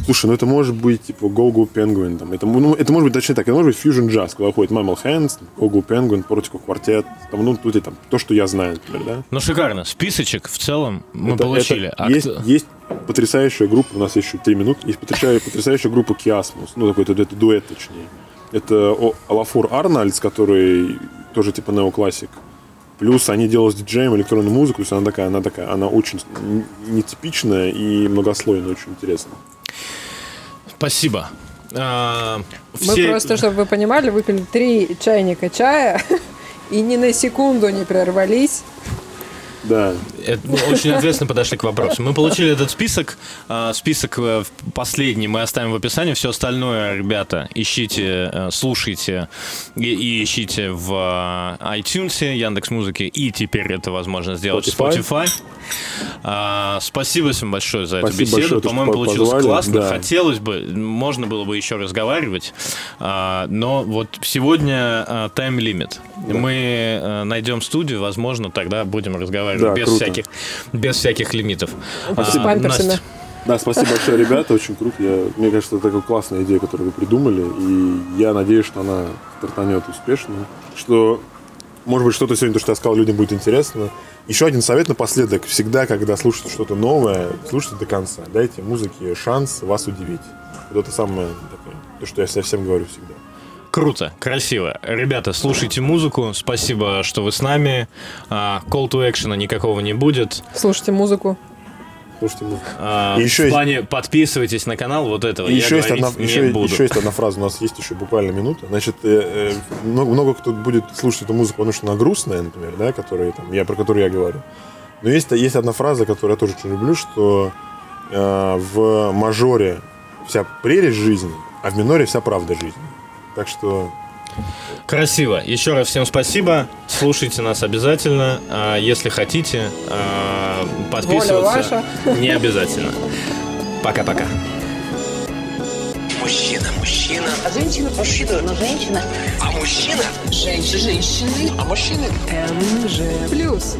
Слушай, ну это может быть типа Go Go Penguin, там, это, ну, это может быть точнее так, это может быть Fusion Jazz, куда входит Mammal Hands, Go Go Penguin, Против квартет, там, ну, тут и там, то, что я знаю, например, да. Ну, шикарно. Списочек в целом мы Это- получили. это А есть, кто- есть потрясающая группа, у нас еще три минуты, есть потрясающая, потрясающая группа Киасмус, ну, такой, это, это дуэт, точнее. Это Алафор Арнольдс, который тоже типа неоклассик. Плюс они делают с диджеем электронную музыку, то есть она такая, она такая, она очень нетипичная и многослойная, очень интересная. Спасибо. А, Мы все- просто, чтобы вы понимали, выпили три чайника чая *laughs* и ни на секунду не прервались. Да, Это мы очень ответственно подошли к вопросу. Мы получили этот список. а, Список э, последний мы оставим в описании. Все остальное, ребята, ищите, э, слушайте и, и ищите в э, iTunes, Яндекс Музыки. И теперь это возможно сделать в Spotify. Spotify. А, Спасибо всем большое за эту Спасибо беседу. то, что По-моему, по- получилось позвали. классно. Да. Хотелось бы, можно было бы еще разговаривать. А, Но вот сегодня а, тайм-лимит. Мы э, найдем студию, возможно, тогда будем разговаривать Да, без круто. всяких без всяких лимитов. С А, памперсами. Настя, да, спасибо большое, ребята, очень круто. Я, мне кажется, это такая классная идея, которую вы придумали, и я надеюсь, что она стартанет успешно, что может быть, что-то сегодня, то, что я сказал, людям будет интересно. Еще один совет напоследок. Всегда, когда слушаете что-то новое, слушайте до конца. Дайте музыке шанс вас удивить. Вот это самое такое, то, что я совсем говорю всегда. Круто, красиво. Ребята, слушайте музыку. Спасибо, что вы с нами. А, Call to action никакого не будет. Слушайте музыку. Слушайте музыку. А, И еще в есть- плане подписывайтесь на канал. Вот этого И я еще есть, одна, не еще, буду. еще есть одна фраза, у нас есть еще буквально минута. Значит, э, э, много, много кто будет слушать эту музыку, потому что она грустная, например, да, которая, там, я, про которую я говорю. Но есть, есть одна фраза, которую я тоже очень люблю, что э, в мажоре вся прелесть жизни, а в миноре вся правда жизни. Так что Красиво. Еще раз всем спасибо. Слушайте нас обязательно. А, Если хотите, а, подписываться. Не обязательно. Пока-пока. Мужчина, мужчина. А женщина, мужчина, но женщина. А мужчина? Женщина. Женщины. А мужчины? Плюс.